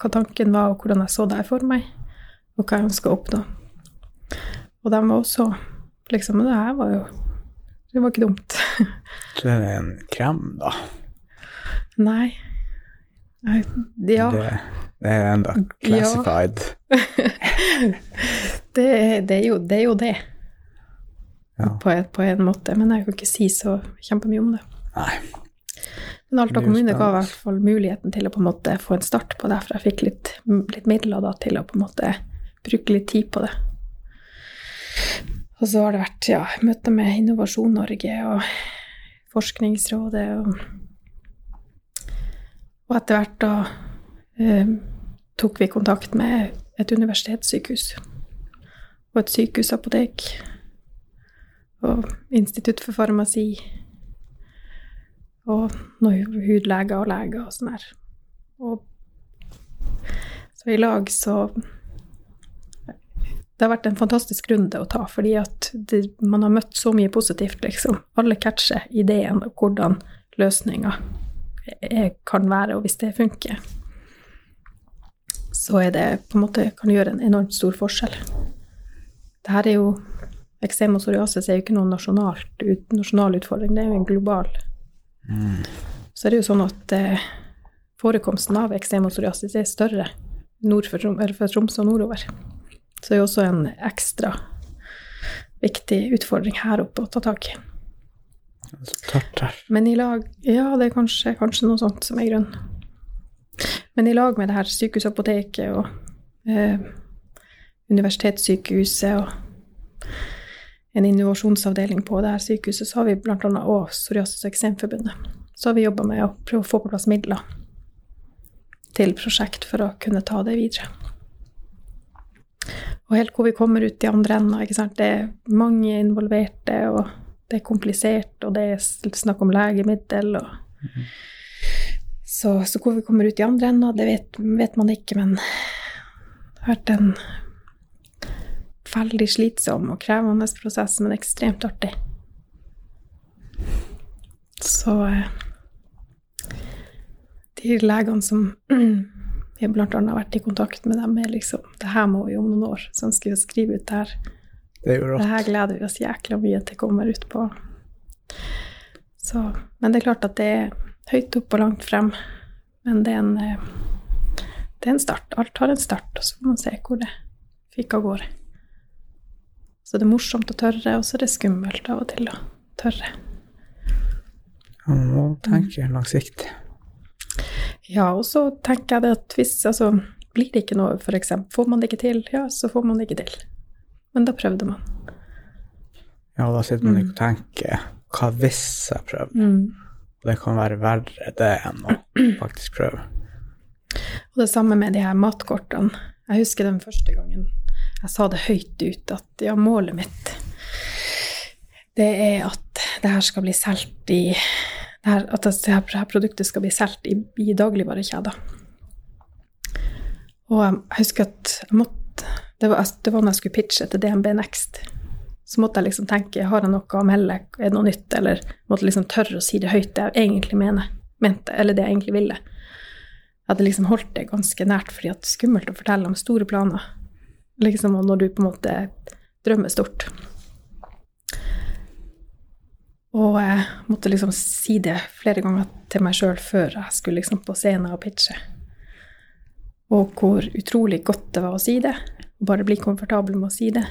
hva tanken var, og hvordan jeg så det her for meg, og hva jeg skal oppnå. Og de var også liksom Det her var jo Det var ikke dumt. Så det er en krem, da. Nei. Nei, Ja. Det, det er enda classified. Det, er- det, er jo, det er jo det, Ja. på, en- på en måte. Men jeg kan ikke si så kjempemye om det. Nei. Men Alta Det kommune ga i hvert fall muligheten til å på en måte få en start på det, for jeg fikk litt, litt midler da til å på en måte bruke litt tid på det. Og så har det vært ja, møter med Innovasjon Norge og Forskningsrådet og Og etter hvert da eh, tok vi kontakt med et universitetssykehus og et sykehusapotek og Institutt for farmasi og noen hudleger og leger og sånn her. Og så i lag så Det har vært en fantastisk runde å ta, fordi at det, man har møtt så mye positivt, liksom. Alle catcher ideen og hvordan løsninga kan være, og hvis det funker, så er det på en måte kan gjøre en enormt stor forskjell. Det her er jo Eksem og psoriasis er jo ikke noen nasjonalt, nasjonal utfordring, det er jo en global så er det jo sånn at eh, forekomsten av eksem og psoriasis er større nord for, Trom for Tromsø og nordover. Så det er også en ekstra viktig utfordring her oppe å ta tak i. Så. Men i lag Ja, det er kanskje, kanskje noe sånt som er grunnen. Men i lag med det her sykehusapoteket og eh, universitetssykehuset og en innovasjonsavdeling på det her sykehuset, så har vi bl.a. òg Psoriasis- og eksemforbundet. Så har vi jobba med å prøve å få på plass midler til prosjekt for å kunne ta det videre. Og helt hvor vi kommer ut i andre enden, ikke sant. Det er mange involverte, og det er komplisert, og det er snakk om legemiddel og så, så hvor vi kommer ut i andre enden, det vet, vet man ikke, men det har vært en veldig slitsom og krevende prosess, men ekstremt artig. Så eh, de legene som vi bl.a. har vært i kontakt med dem, med liksom Det her må vi om noen år, så ønsker vi å skrive ut det her. Det er jo Det her gleder vi oss jækla mye til kommer ut på. Så, men det er klart at det er høyt opp og langt frem. Men det er en, eh, det er en start. Alt har en start, og så får man se hvor det fikk av gårde. Så det er morsomt å tørre, og så er det skummelt av og til å tørre. Man må tenke langsiktig. Ja, og så tenker jeg det at hvis altså, blir det ikke noe, eksempel, får man det ikke til, ja, så får man det ikke til. Men da prøvde man. Ja, da sitter man ikke og tenker hva hvis jeg prøver? Mm. Det kan være verre det enn å faktisk prøve. Og det samme med de her matkortene. Jeg husker den første gangen jeg sa det høyt ut at ja, målet mitt det er at det her skal bli solgt i her, At her, produktet skal bli solgt i, i dagligvarekjeder. Og jeg husker at jeg måtte det var, det var når jeg skulle pitche til DNB Next. Så måtte jeg liksom tenke har jeg noe å melde, er det noe nytt, eller måtte liksom tørre å si det høyt, det jeg egentlig mener, mente, eller det jeg egentlig ville. Jeg hadde liksom holdt det ganske nært, fordi det er skummelt å fortelle om store planer. Liksom og når du på en måte drømmer stort. Og jeg måtte liksom si det flere ganger til meg sjøl før jeg skulle liksom på scenen og pitche. Og hvor utrolig godt det var å si det. Bare bli komfortabel med å si det.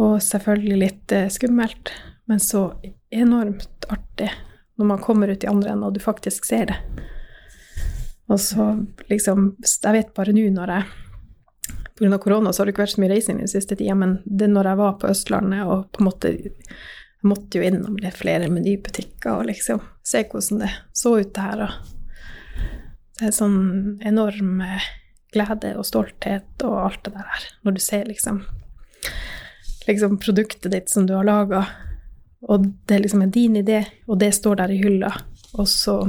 Og selvfølgelig litt eh, skummelt, men så enormt artig når man kommer ut i andre enden og du faktisk ser det. Og så liksom Jeg vet bare nå når jeg Pga. korona så har det ikke vært så mye reising den siste tida, men det når jeg var på Østlandet og på en måte Jeg måtte jo innom litt flere menybutikker og liksom se hvordan det så ut det her. Og det er sånn enorm eh, glede og stolthet og alt det der når du ser liksom liksom produktet ditt som du har laga, og det liksom er din idé, og det står der i hylla, og så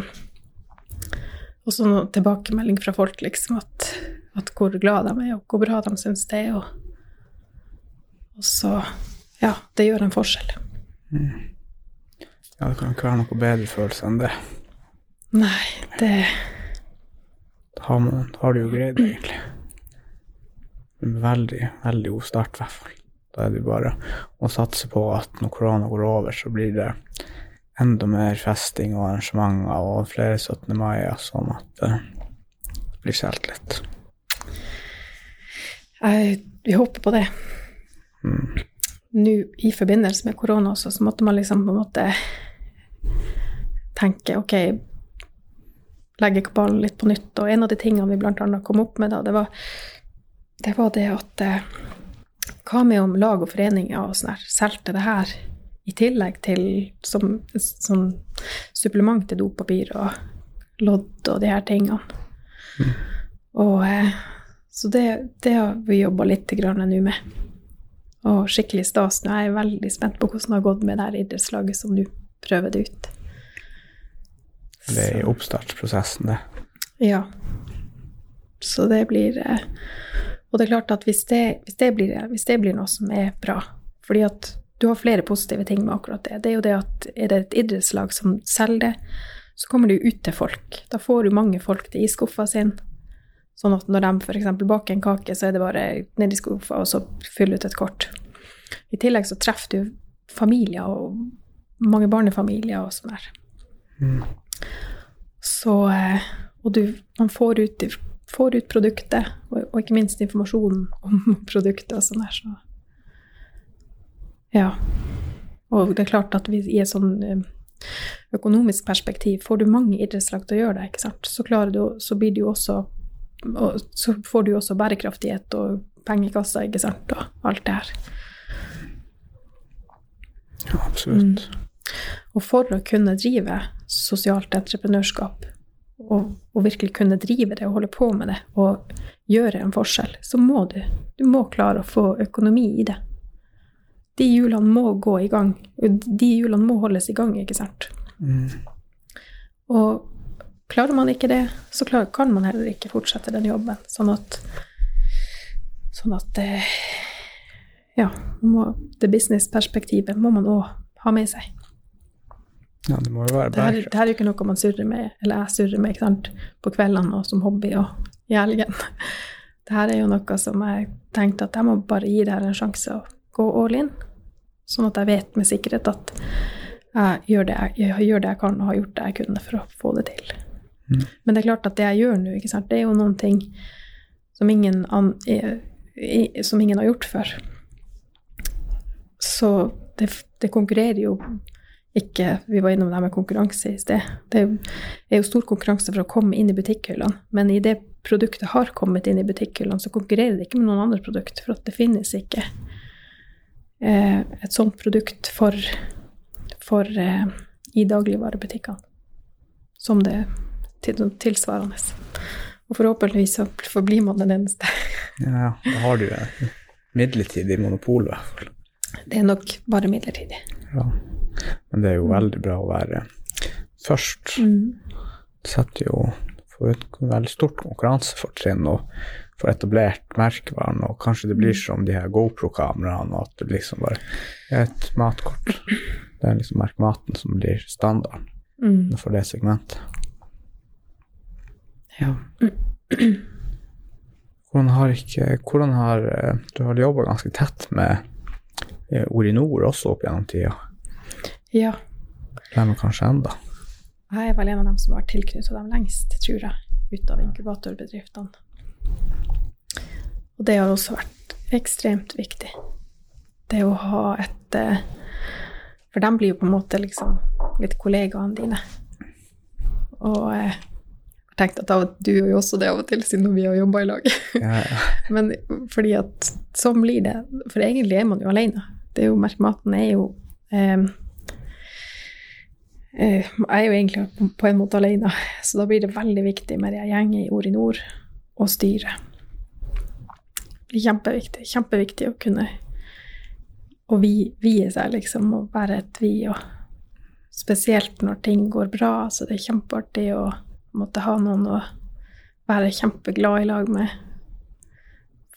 og så noen tilbakemelding fra folk, liksom, at, at hvor glad de er, og hvor bra de syns det er, og, og så Ja, det gjør en forskjell. Ja, det kan ikke være noe bedre følelse enn det. Nei, det Da har, man, da har du jo greid det, egentlig. En veldig, veldig god start, i hvert fall. Da er det bare å satse på at når korona går over, så blir det enda mer festing og arrangementer og flere 17. mai, sånn at eh, det blir jeg, Vi håper på det. Mm. Nå i forbindelse med korona også, så måtte man liksom på en måte tenke ok, legge kabalen litt på nytt. Og en av de tingene vi annet kom opp med da, det var det, var det at eh, Hva med om lag og foreninger og sånn her solgte det her i tillegg til som sånn supplement til dopapir og lodd og de her tingene. Og eh, så det, det har vi jobba litt nå med. Og skikkelig stas. Nå er jeg veldig spent på hvordan det har gått med det her idrettslaget som du prøver det ut. Det er i oppstartsprosessen, det. ja. Så det blir eh, Og det er klart at hvis det, hvis, det blir, hvis det blir noe som er bra Fordi at du har flere positive ting med akkurat det. Det er jo det at er det et idrettslag som selger det, så kommer det jo ut til folk. Da får du mange folk til isskuffa sin. Sånn at når de f.eks. baker en kake, så er det bare ned i skuffa, og så fylle ut et kort. I tillegg så treffer du familier og mange barnefamilier og sånn der. Mm. Så eh, Og du, man får ut, får ut produktet, og, og, ikke minst informasjonen om produktet og sånn der, så Ja. Og det er klart at vi i et sånn eh, økonomisk perspektiv får du mange idrettslag til å gjøre det, ikke sant, så, du, så blir det jo også og så får du jo også bærekraftighet og pengekassa, ikke sant, og alt det her. Ja, absolutt. Mm. Og for å kunne drive sosialt entreprenørskap, og, og, virkelig kunne drive det og holde på med det og gjøre en forskjell, så må du, du må klare å få økonomi i det. De hjulene må gå i gang. De hjulene må holdes i gang, ikke sant. Mm. Og klarer man ikke det, så kan man heller ikke fortsette den jobben. Sånn at Sånn at eh, Ja, må, det businessperspektivet må man òg ha med seg. Ja, det må jo være bra. Det her er jo ikke noe man surrer med, eller jeg surrer med, ikke sant, på kveldene og som hobby og i helgen. her er jo noe som jeg tenkte at jeg må bare gi det her en sjanse å gå all in, sånn at jeg vet med sikkerhet at jeg gjør det jeg, jeg gjør det jeg kan og har gjort det jeg kunne for å få det til. Mm. Men det er klart at det jeg gjør nå, det er jo noen ting som ingen, an, som ingen har gjort før. Så det, det konkurrerer jo ikke Vi var innom det med konkurranse i sted. Det er jo stor konkurranse for å komme inn i butikkhyllene, men i det produktet har kommet inn i butikkhyllene, så konkurrerer det ikke med noen andre produkter, for at det finnes ikke eh, et sånt produkt for, for eh, i dagligvarebutikkene som det til tilsvarende. Og forhåpentligvis så forblir man den eneste. ja, da har du et midlertidig monopol, i hvert fall. Det er nok bare midlertidig. Ja. Men det er jo veldig bra å være først. Mm. Det setter jo for et veldig stort konkurransefortrinn og få etablert merkevaren, og kanskje det blir mm. som de her GoPro-kameraene, at det liksom bare er et matkort. Det er liksom merkematen som blir standarden mm. for det segmentet. Ja. Hvordan har ikke Hvordan har eh, Du har jobba ganske tett med eh, Orinor også opp gjennom tida? Ja. Hvem kanskje enda? Jeg er vel en av dem som har tilknyttet dem lengst, tror jeg, ut av inkubatorbedriftene. Og det har også vært ekstremt viktig. Det å ha et eh, For de blir jo på en måte liksom litt kollegaene dine. Og tenkt at du gjør jo også det av og til, siden vi har jobba i lag. Ja, ja. Men fordi at sånn blir det. For egentlig er man jo alene. Det er jo, Merkmaten er jo eh, Eh, jeg er jo egentlig på en måte alene, så da blir det veldig viktig med de gjengen i Orinor og styret. Kjempeviktig. Kjempeviktig å kunne å vie seg, liksom, og være et vi. Og spesielt når ting går bra, så det er kjempeartig å måtte ha noen å være kjempeglad i lag med.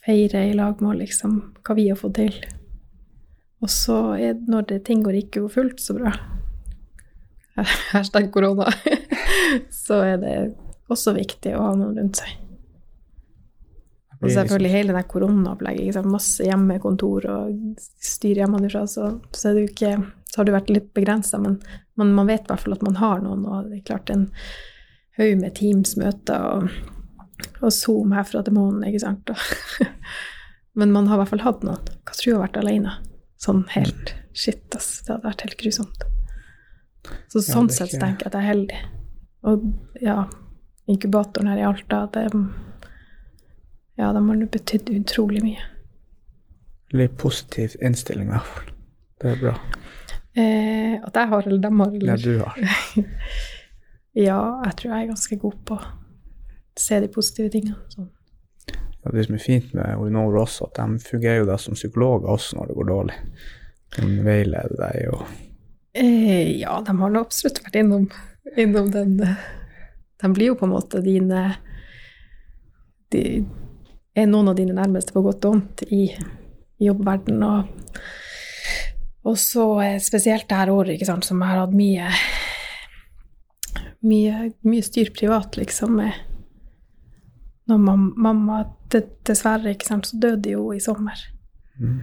Feire i lag med liksom, hva vi har fått til. Og så er det når det, ting går ikke fullt så bra, hashtag korona, så er det også viktig å ha noen rundt seg. Og selvfølgelig hele det koronaopplegget. Masse hjemmekontor og styr hjemmefra. Så, så, ikke, så har det vært litt begrensa, men man, man, vet i hvert fall at man har noen. Og det er klart en haug med Teams-møter og, og, Zoom herfra til månen, ikke sant. men man har i hvert fall hatt noen. Hva tror du har vært alene? Sånn helt shit, ass. Det hadde vært helt grusomt. Så sånn ja, sett tenker jeg at jeg er heldig. Og ja, inkubatoren her i Alta, det, ja, de har betydd utrolig mye. Litt positiv innstilling, i hvert fall. Det er bra. Eh, at jeg har, eller dem har, eller Ja, du har. ja, jeg tror jeg er ganske god på å se de positive tingene. Sånn. Ja, det som er fint med Orinor også, at de fungerer jo da som psykologer også når det går dårlig. De veileder deg jo. Eh, ja, de har nå absolutt vært innom, innom, den De blir jo på en måte dine de, Er noen av dine nærmeste på godt og vondt i, i jobbverdenen. Og, og så eh, spesielt det her året, ikke sant, som jeg har hatt mye mye, mye styr privat, liksom, med når mamma, Dessverre, ikke sant, så døde jo i sommer. Mm.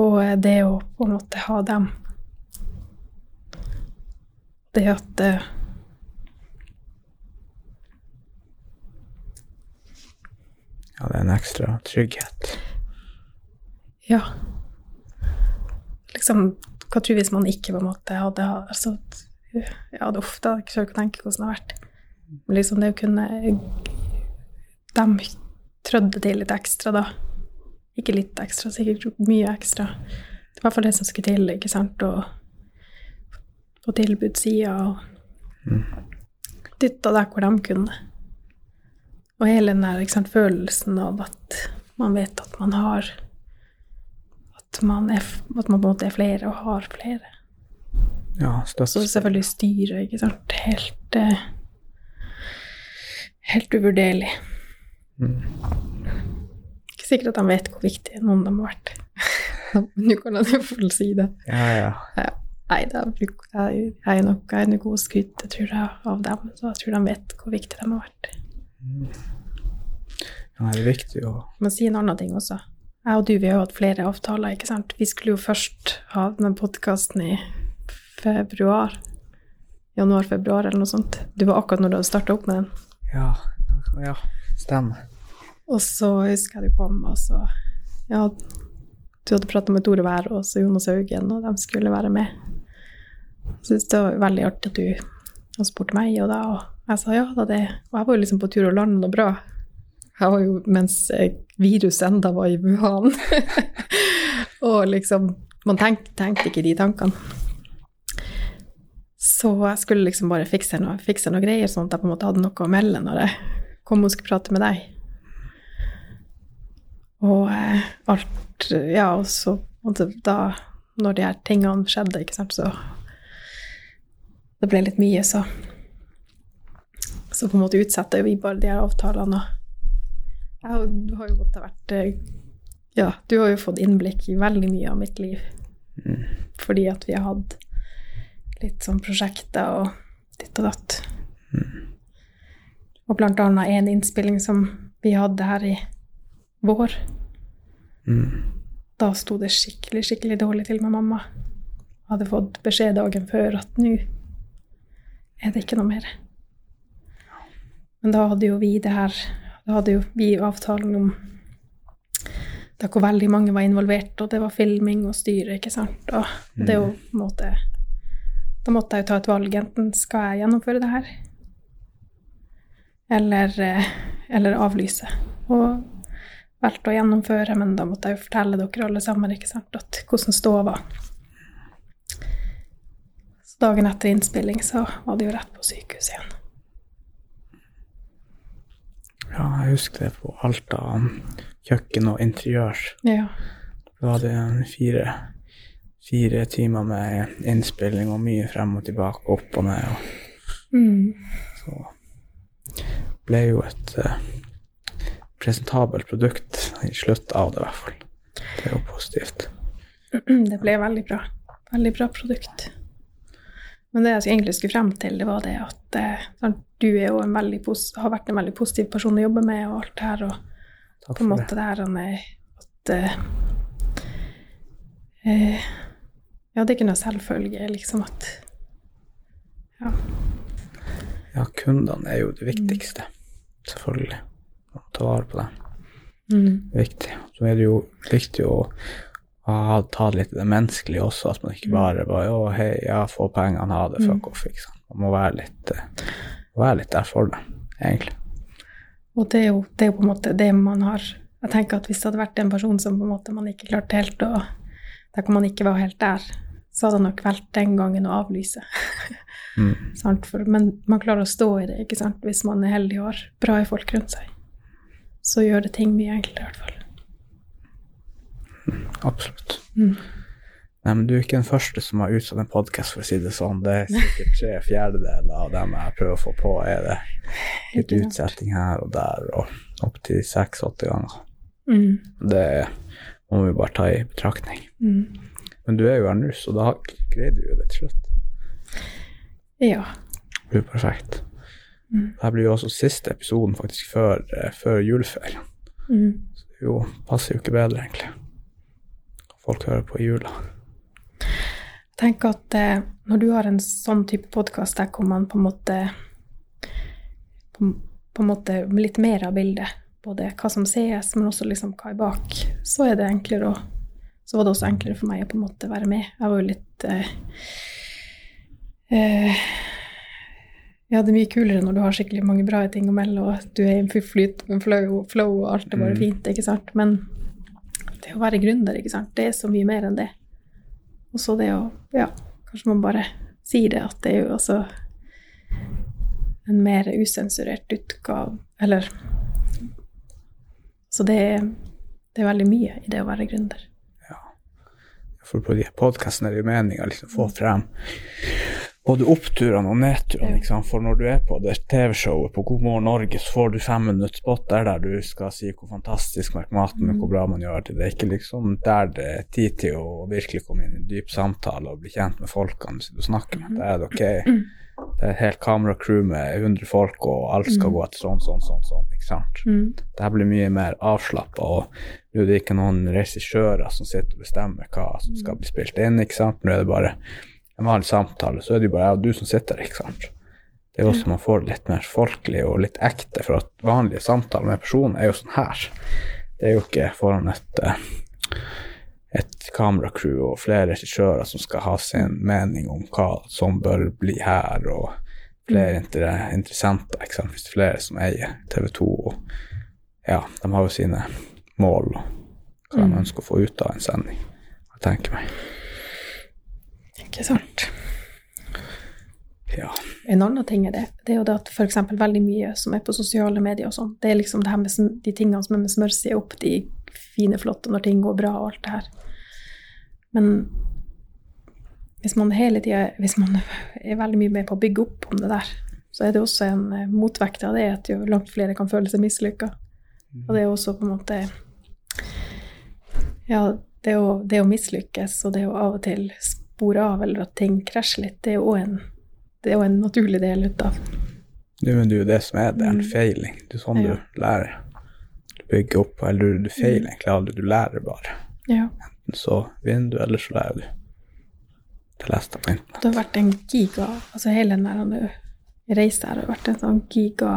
Og eh, det å på en måte ha dem Det at eh, Ja, det er en ekstra trygghet. Ja. Liksom, hva tror du hvis man ikke på en måte hadde altså, ja, det ofte jeg selv ikke å tenke hvordan det har vært. Men liksom det å kunne De trødde til litt ekstra, da. Ikke litt ekstra, sikkert mye ekstra. Det var i hvert fall det som skulle til, ikke sant, og på tilbudssida og dytta der hvor de kunne. Og hele den der ikke sant, følelsen av at man vet at man har At man, er, at man på en måte er flere og har flere. Ja, Så selvfølgelig styret, ikke sant. Helt eh, Helt uvurderlig. Mm. Ikke sikkert at de vet hvor viktig noen av dem har vært. Nå kan jeg jo få si det. Ja, ja. Ja. Nei, det er, bruk- jeg, jeg er nok jeg er god å skryte, tror jeg, av dem. Så jeg tror de vet hvor viktig de har vært. ja det er viktig å Men si en annen ting også. Jeg og du vi har jo hatt flere avtaler, ikke sant. Vi skulle jo først ha denne podkasten i februar. Januar-februar eller noe sånt. Du var akkurat når du hadde starta opp med den. Ja, ja stemmer. Og så husker jeg du kom, og så Ja, du hadde prata med Tore Wær og Jonas Haugen, og de skulle være med. Jeg syntes det var veldig artig at du spurte meg, og da og jeg sa ja da, det Og jeg var jo liksom på tur og lande noe bra. Jeg var jo mens eh, viruset enda var i Wuhan. og liksom Man tenkte, tenkte ikke de tankene. Så jeg skulle liksom bare fikse noe, fikse noe greier, sånn at jeg på en måte hadde noe å melde når jeg kom og skulle prate med deg. Og eh, alt Ja, og så da Når de her tingene skjedde, ikke sant, så Det ble litt mye, så Så på en måte utsetter vi bare de her avtalene. Og jeg har- du har jo godt vært eh, Ja, du har jo fått innblikk i veldig mye av mitt liv. Fordi at vi har hatt litt sånn prosjekter og ditt og datt. Og blant annet en innspilling som vi hadde her i vår. Mm. Da sto det skikkelig, skikkelig dårlig til med mamma. Hadde fått beskjed dagen før at nå er det ikke noe mer. Men da hadde jo vi det her Da hadde jo vi avtalen om da hvor veldig mange var involvert, og det var filming og styre, ikke sant. Og det er jo på en måte Da måtte jeg jo ta et valg. Enten skal jeg gjennomføre det her, eller, eh, eller avlyse. Og valgte å gjennomføre, men da måtte jeg jo fortelle dere alle sammen ikke sant, at hvordan ståa var. Så dagen etter innspilling så var det jo rett på sykehus igjen. Ja, jeg husker det på alt av kjøkken og interiør. Ja. Da var det fire, fire timer med innspilling og mye frem og tilbake, opp og ned. Og Mm. så ble jo et uh, presentabelt produkt i slutt av det, i hvert fall. Det er jo positivt. Det ble veldig bra. Veldig bra produkt. Men det jeg egentlig skulle frem til, det var det at eh, du er har vært en veldig positiv person å jobbe med, og alt det her, og på en måte det. det her med at eh, eh, Ja, det er ikke noe selvfølge, liksom at Ja. Ja, kundene er jo det viktigste. Selvfølgelig. Å ta vare på dem. Mm. Viktig. Så er det jo viktig å ha, ta litt det menneskelige også, at man ikke bare bare Å, hei, ja, få pengene, ha det, fuck off. Ikke sant. Man må være litt, eh, være litt der for dem, egentlig. Og det er, jo, det er jo på en måte det man har Jeg tenker at hvis det hadde vært en person som på en måte man ikke klarte helt å Der kan man ikke være helt der, så hadde det nok valgt den gangen å avlyse. Mm. sant? For, men man klarer å stå i det, ikke sant? Hvis man er heldig og har bra folk rundt seg. Så gjør det ting mye enklere, i hvert fall. Absolutt. Mm. Nei, men du er ikke den første som har utsatt en podkast, for å si det sånn. Det er sikkert tre fjerdedeler av dem jeg prøver å få på, er det litt utsetting her og der, og opptil seks-åtte ganger. Mm. Det må vi bare ta i betraktning. Mm. Men du er jo her nå, så da greier du jo det til slutt. Ja. Det blir perfekt. Mm. Dette blir jo også siste episoden faktisk før, eh, før juleferien. Mm. Det jo, passer jo ikke bedre, egentlig. Folk hører på i jula. Jeg tenker at eh, når du har en sånn type podkast der hvor man på en måte på, på en måte litt mer av bildet, både hva som sees, men også liksom hva er bak, så er det enklere å Så var det også enklere for meg å på en måte være med. Jeg var jo litt eh, eh, Ja, det er mye kulere når du har skikkelig mange bra ting å melde, og du er i en flyt, en flow, flow, og alt er bare Mm. fint, ikke sant. Men det å være gründer, ikke sant, det er så mye mer enn det. Og så det å Ja, kanskje man bare sier det, at det er jo også en mer usensurert utgave Eller Så det er, det er veldig mye i det å være gründer. For på de podkastene er det jo meninga liksom få frem både oppturene og nedturene. Ja. Liksom. For når du er på det TV-showet på God morgen Norge, så får du fem minutter spot der, der du skal si hvor fantastisk merk maten og hvor bra man gjør det. Det er ikke liksom der det er tid til å virkelig komme inn i en dyp samtale og bli kjent med folkene du snakker med. Da er det ok. Det er et helt kameracrew med 100 folk, og alt skal gå etter sånn, sånn, sånn. sånn ikke sant? Mm. Det her blir mye mer avslappa, og nå er det ikke noen regissører som sitter og bestemmer hva som skal bli spilt inn, ikke sant. Nå er det bare en vanlig samtale, så er det jo bare jeg og du som sitter der, ikke sant. Det er jo også man får litt mer folkelig og litt ekte, for at vanlige samtaler med personer er jo sånn her. Det er jo ikke foran et, eh, et kameracrew og flere regissører som skal ha sin mening om hva som bør bli her, og flere inter interessenter, er flere som eier TV 2 og ja, de har jo sine mål og hva de ønsker å få ut av en sending. Jeg tenker meg. Ikke sant. Ja. En annen ting er det, det er jo det at f.eks. veldig mye som er på sosiale medier og sånn, det er liksom det her med de tingene som er med smørsida opp, de fine, flotte når ting går bra og alt det her. Men hvis man hele tida Hvis man er veldig mye med på å bygge opp om det der, så er det også en eh, motvekt av det at jo langt flere kan føle seg mislykka. Og det er også på en måte Ja, det å, det å mislykkes og det å av og til spore av eller at ting krasjer litt, det er jo en, det er jo en naturlig del ut av Det er jo det som er det, er en Mm. feiling. Det er sånn Ja. du lærer. Bygger opp, eller du, du feiler egentlig aldri, du lærer bare. Ja. Så vinner du, eller så lærer du. Det leste jeg på internett. Det har vært en giga Altså hele den reisen her har vært en sånn giga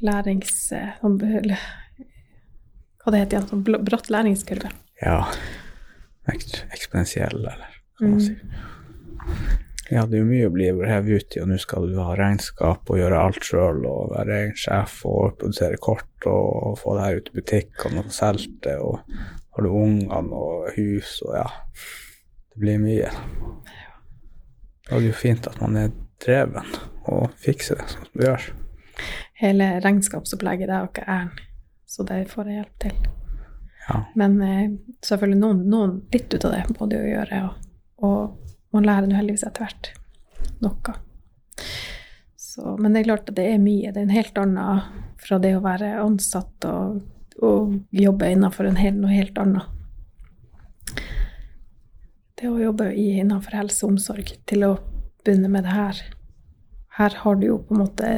lærings... eh, sånn Hva det heter igjen? Sånn bratt læringskurve. Ja. Ek- Eksponentiell, eller hva man Mm. sier. Ja, det er jo mye å bli revet ut i, og nå skal du ha regnskap og gjøre alt sjøl og være egen sjef og produsere kort og få det her ut i butikkene og få solgt det, og har du ungene og hus og ja. Det blir mye. Da er det jo fint at man er dreven og fikser det sånn som det gjør. Hele regnskapsopplegget, det har ikke æren, så det får jeg hjelp til. Ja. Men eh, selvfølgelig noen, noen litt ut av det må du jo gjøre, og, og man lærer jo heldigvis etter hvert noe. Så, men det er klart at det er mye. Det er en helt annen fra det å være ansatt og, og jobbe innenfor en hel, noe helt annet. Det å jobbe innenfor helse og omsorg til å begynne med det her. Her har du jo på en måte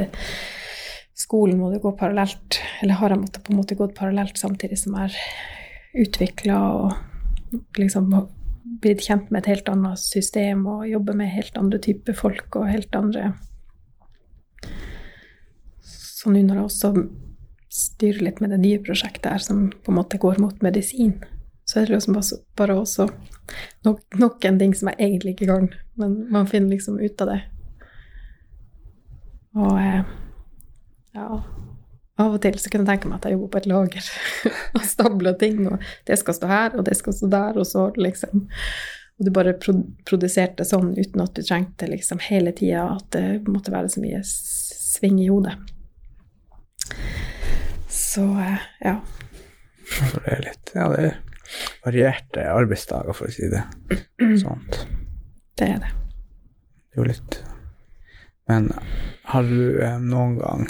Skolen må du gå parallelt, eller har jeg måttet på en måte gått parallelt samtidig som jeg er utvikla og liksom blitt kjent med et helt annet system og jobber med helt andre typer folk og helt andre Så nå når jeg også styrer litt med det nye prosjektet her, som på en måte går mot medisin, så er det liksom bare, også nok, nok en ting som jeg egentlig ikke kan, men man finner liksom ut av det. Og eh, ja, av og til så kunne jeg tenke meg at jeg jobber på et lager og stabler ting, og det skal stå her, og det skal stå der, og så liksom Og du bare pro produserte sånn uten at du trengte liksom hele tida at det måtte være så mye sving i hodet. Så eh, ja. Det er litt Ja, det er varierte arbeidsdager, for å si det sånt. Det er det. Det er jo litt Men har du eh, noen gang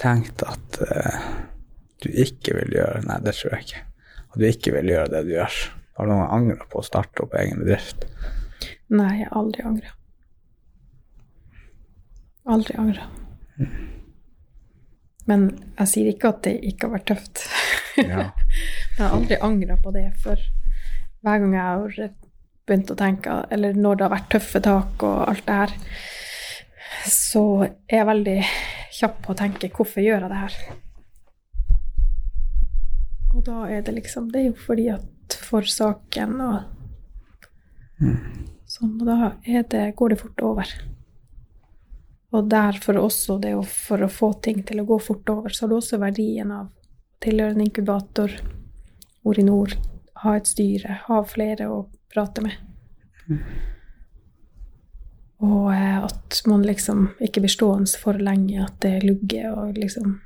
tenkt at uh, du ikke vil gjøre Nei, det tror jeg ikke. At du ikke vil gjøre det du gjør. Har du noen gang angra på å starte opp egen bedrift? Nei, jeg har aldri angra. Aldri angra. Men jeg sier ikke at det ikke har vært tøft. Ja. Jeg har aldri angra på det, for hver gang jeg har begynt å tenke, eller når det har vært tøffe tak og alt det her, så er jeg veldig kjapp på å tenke 'hvorfor gjør jeg det her'? Og da er det liksom Det er jo fordi at for saken og sånn, og da det, går det fort over. Og derfor også det å, for å få ting til å gå fort over, så har du også verdien av å inkubator, Orinor, ha et styre, ha flere å prate med. Og eh, at man liksom ikke blir stående for lenge, at det lugger, og liksom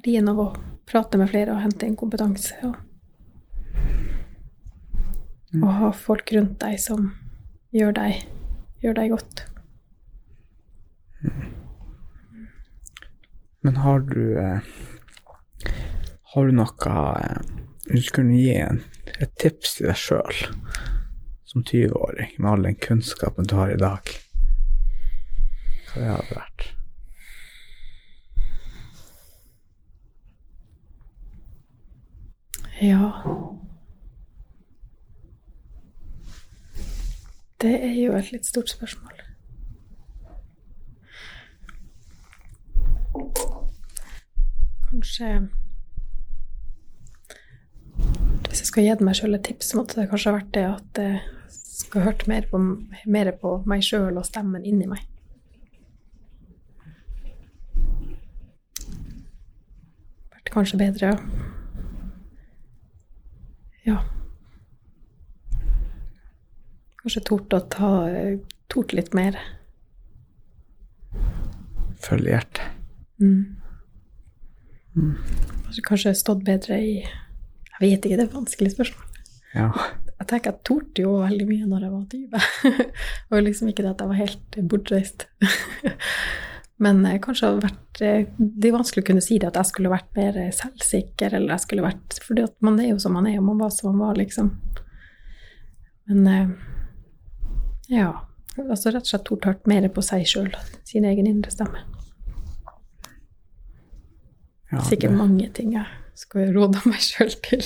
Verdien av å prate med flere og hente inn kompetanse. Og, og ha folk rundt deg som gjør deg, gjør deg godt. Men har du eh, Har du noe eh, du skulle gi et tips til deg sjøl som 20-åring, med all den kunnskapen du har i dag, hva det hadde vært? Ja Det er jo et litt stort spørsmål. Kanskje Hvis jeg skal gi meg sjøl et tips, måtte det kanskje ha vært det at jeg skal hørt mer på, mer på meg sjøl og stemmen inni meg. Vært kanskje bedre, ja. Ja. Kanskje tort å ta Tort litt mer. Følg hjertet. Mm. Kanskje, kanskje stått bedre i Jeg vet ikke, det er et vanskelig spørsmål. Ja. Jeg tenker jeg torde jo veldig mye når jeg var 20. og liksom ikke det at jeg var helt bortreist. Men eh, kanskje hadde vært eh, Det er vanskelig å kunne si det at jeg skulle vært mer selvsikker, eller jeg skulle vært fordi man er jo som man er, og man var som man var, liksom. Men eh, ja. Altså rett og slett tort hørt mer på seg sjøl, sin egen indre stemme. ja Sikkert det- mange ting jeg skulle råda meg sjøl til.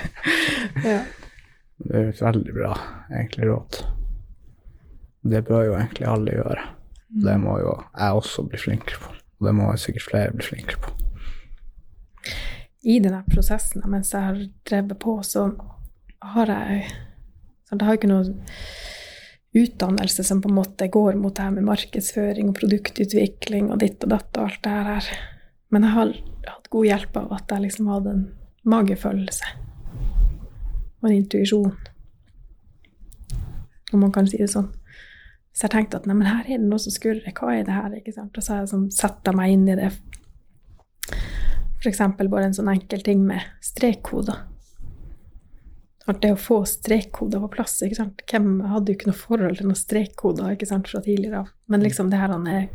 ja. Det er jo et veldig bra egentlig råd. Det bør jo egentlig alle gjøre. Det må jo jeg også bli flinkere på. Og det må sikkert flere bli flinkere på. I denne prosessen, mens jeg har drevet på, så har jeg så Det har ikke noe utdannelse som på en måte går mot det her med markedsføring og produktutvikling og ditt og datt og alt det her. Men jeg har hatt god hjelp av at jeg liksom hadde en magefølelse og en intuisjon, om man kan si det sånn. Så jeg tenkte at nei, men her er det noe som skurrer, hva er det her? ikke sant? Og så har jeg sånn sett meg inn i det. F.eks. bare en sånn enkel ting med strekkoder. At det å få strekkoder på plass ikke sant? Hvem hadde jo ikke noe forhold til noen strekkoder ikke sant, fra tidligere av. Men liksom det her er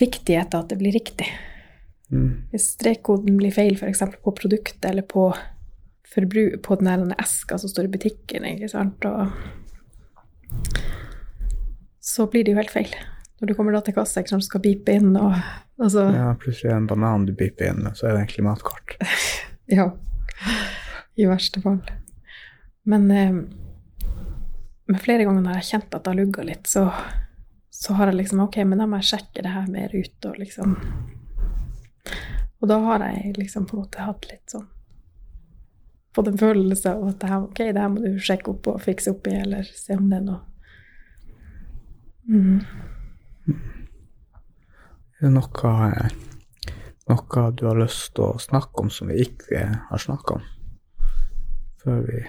viktigheten at det blir riktig. Mm. Hvis strekkoden blir feil f.eks. på produktet eller på, på den her eska som står i butikken, ikke sant, og så blir det jo helt feil. Når du kommer da til kassa, ikke sant, skal bipe inn og altså, Ja, plutselig er det en banan du biper inn og så er det egentlig matkort. Ja. I verste fall. Men, eh, med flere ganger når jeg har kjent at det har lugga litt, så, så har jeg liksom Ok, men da må jeg sjekke det her mer ut, og liksom Og da har jeg liksom på en måte hatt litt sånn Fått en følelse av at ok, det her må du sjekke opp og fikse opp i, eller se om det er noe mm. Er det noe, noe du har lyst til å snakke om som vi ikke har snakka om før vi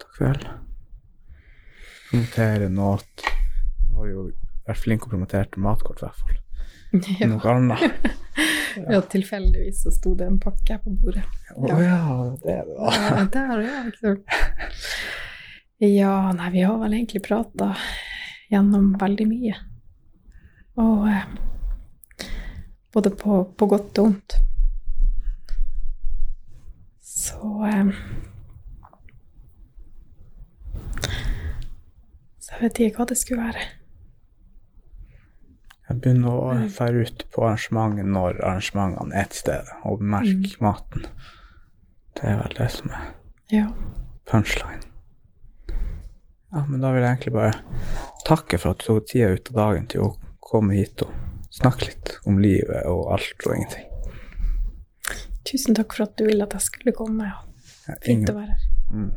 tar kveld? Promotere noe Du har jo vært flink og promotert matkort, i hvert fall. ja. Noe annet? Ja, tilfeldigvis så sto det en pakke på bordet. Å ja, det er det, da. Ja, der, ja, sant. Ja, nei, vi har vel egentlig prata gjennom veldig mye. Og eh, både på, på godt og vondt. Så eh, Så jeg vet ikke hva det skulle være. Jeg begynner å fære ut på arrangement når arrangementene er til stede, og merke maten. Det er vel det som er Ja. punchline. Ja, men da vil jeg egentlig bare takke for at du tok tida ut av dagen til å komme hit og snakke litt om livet og alt og ingenting. Tusen takk for at du ville at jeg skulle komme. Ja. Fint å være her.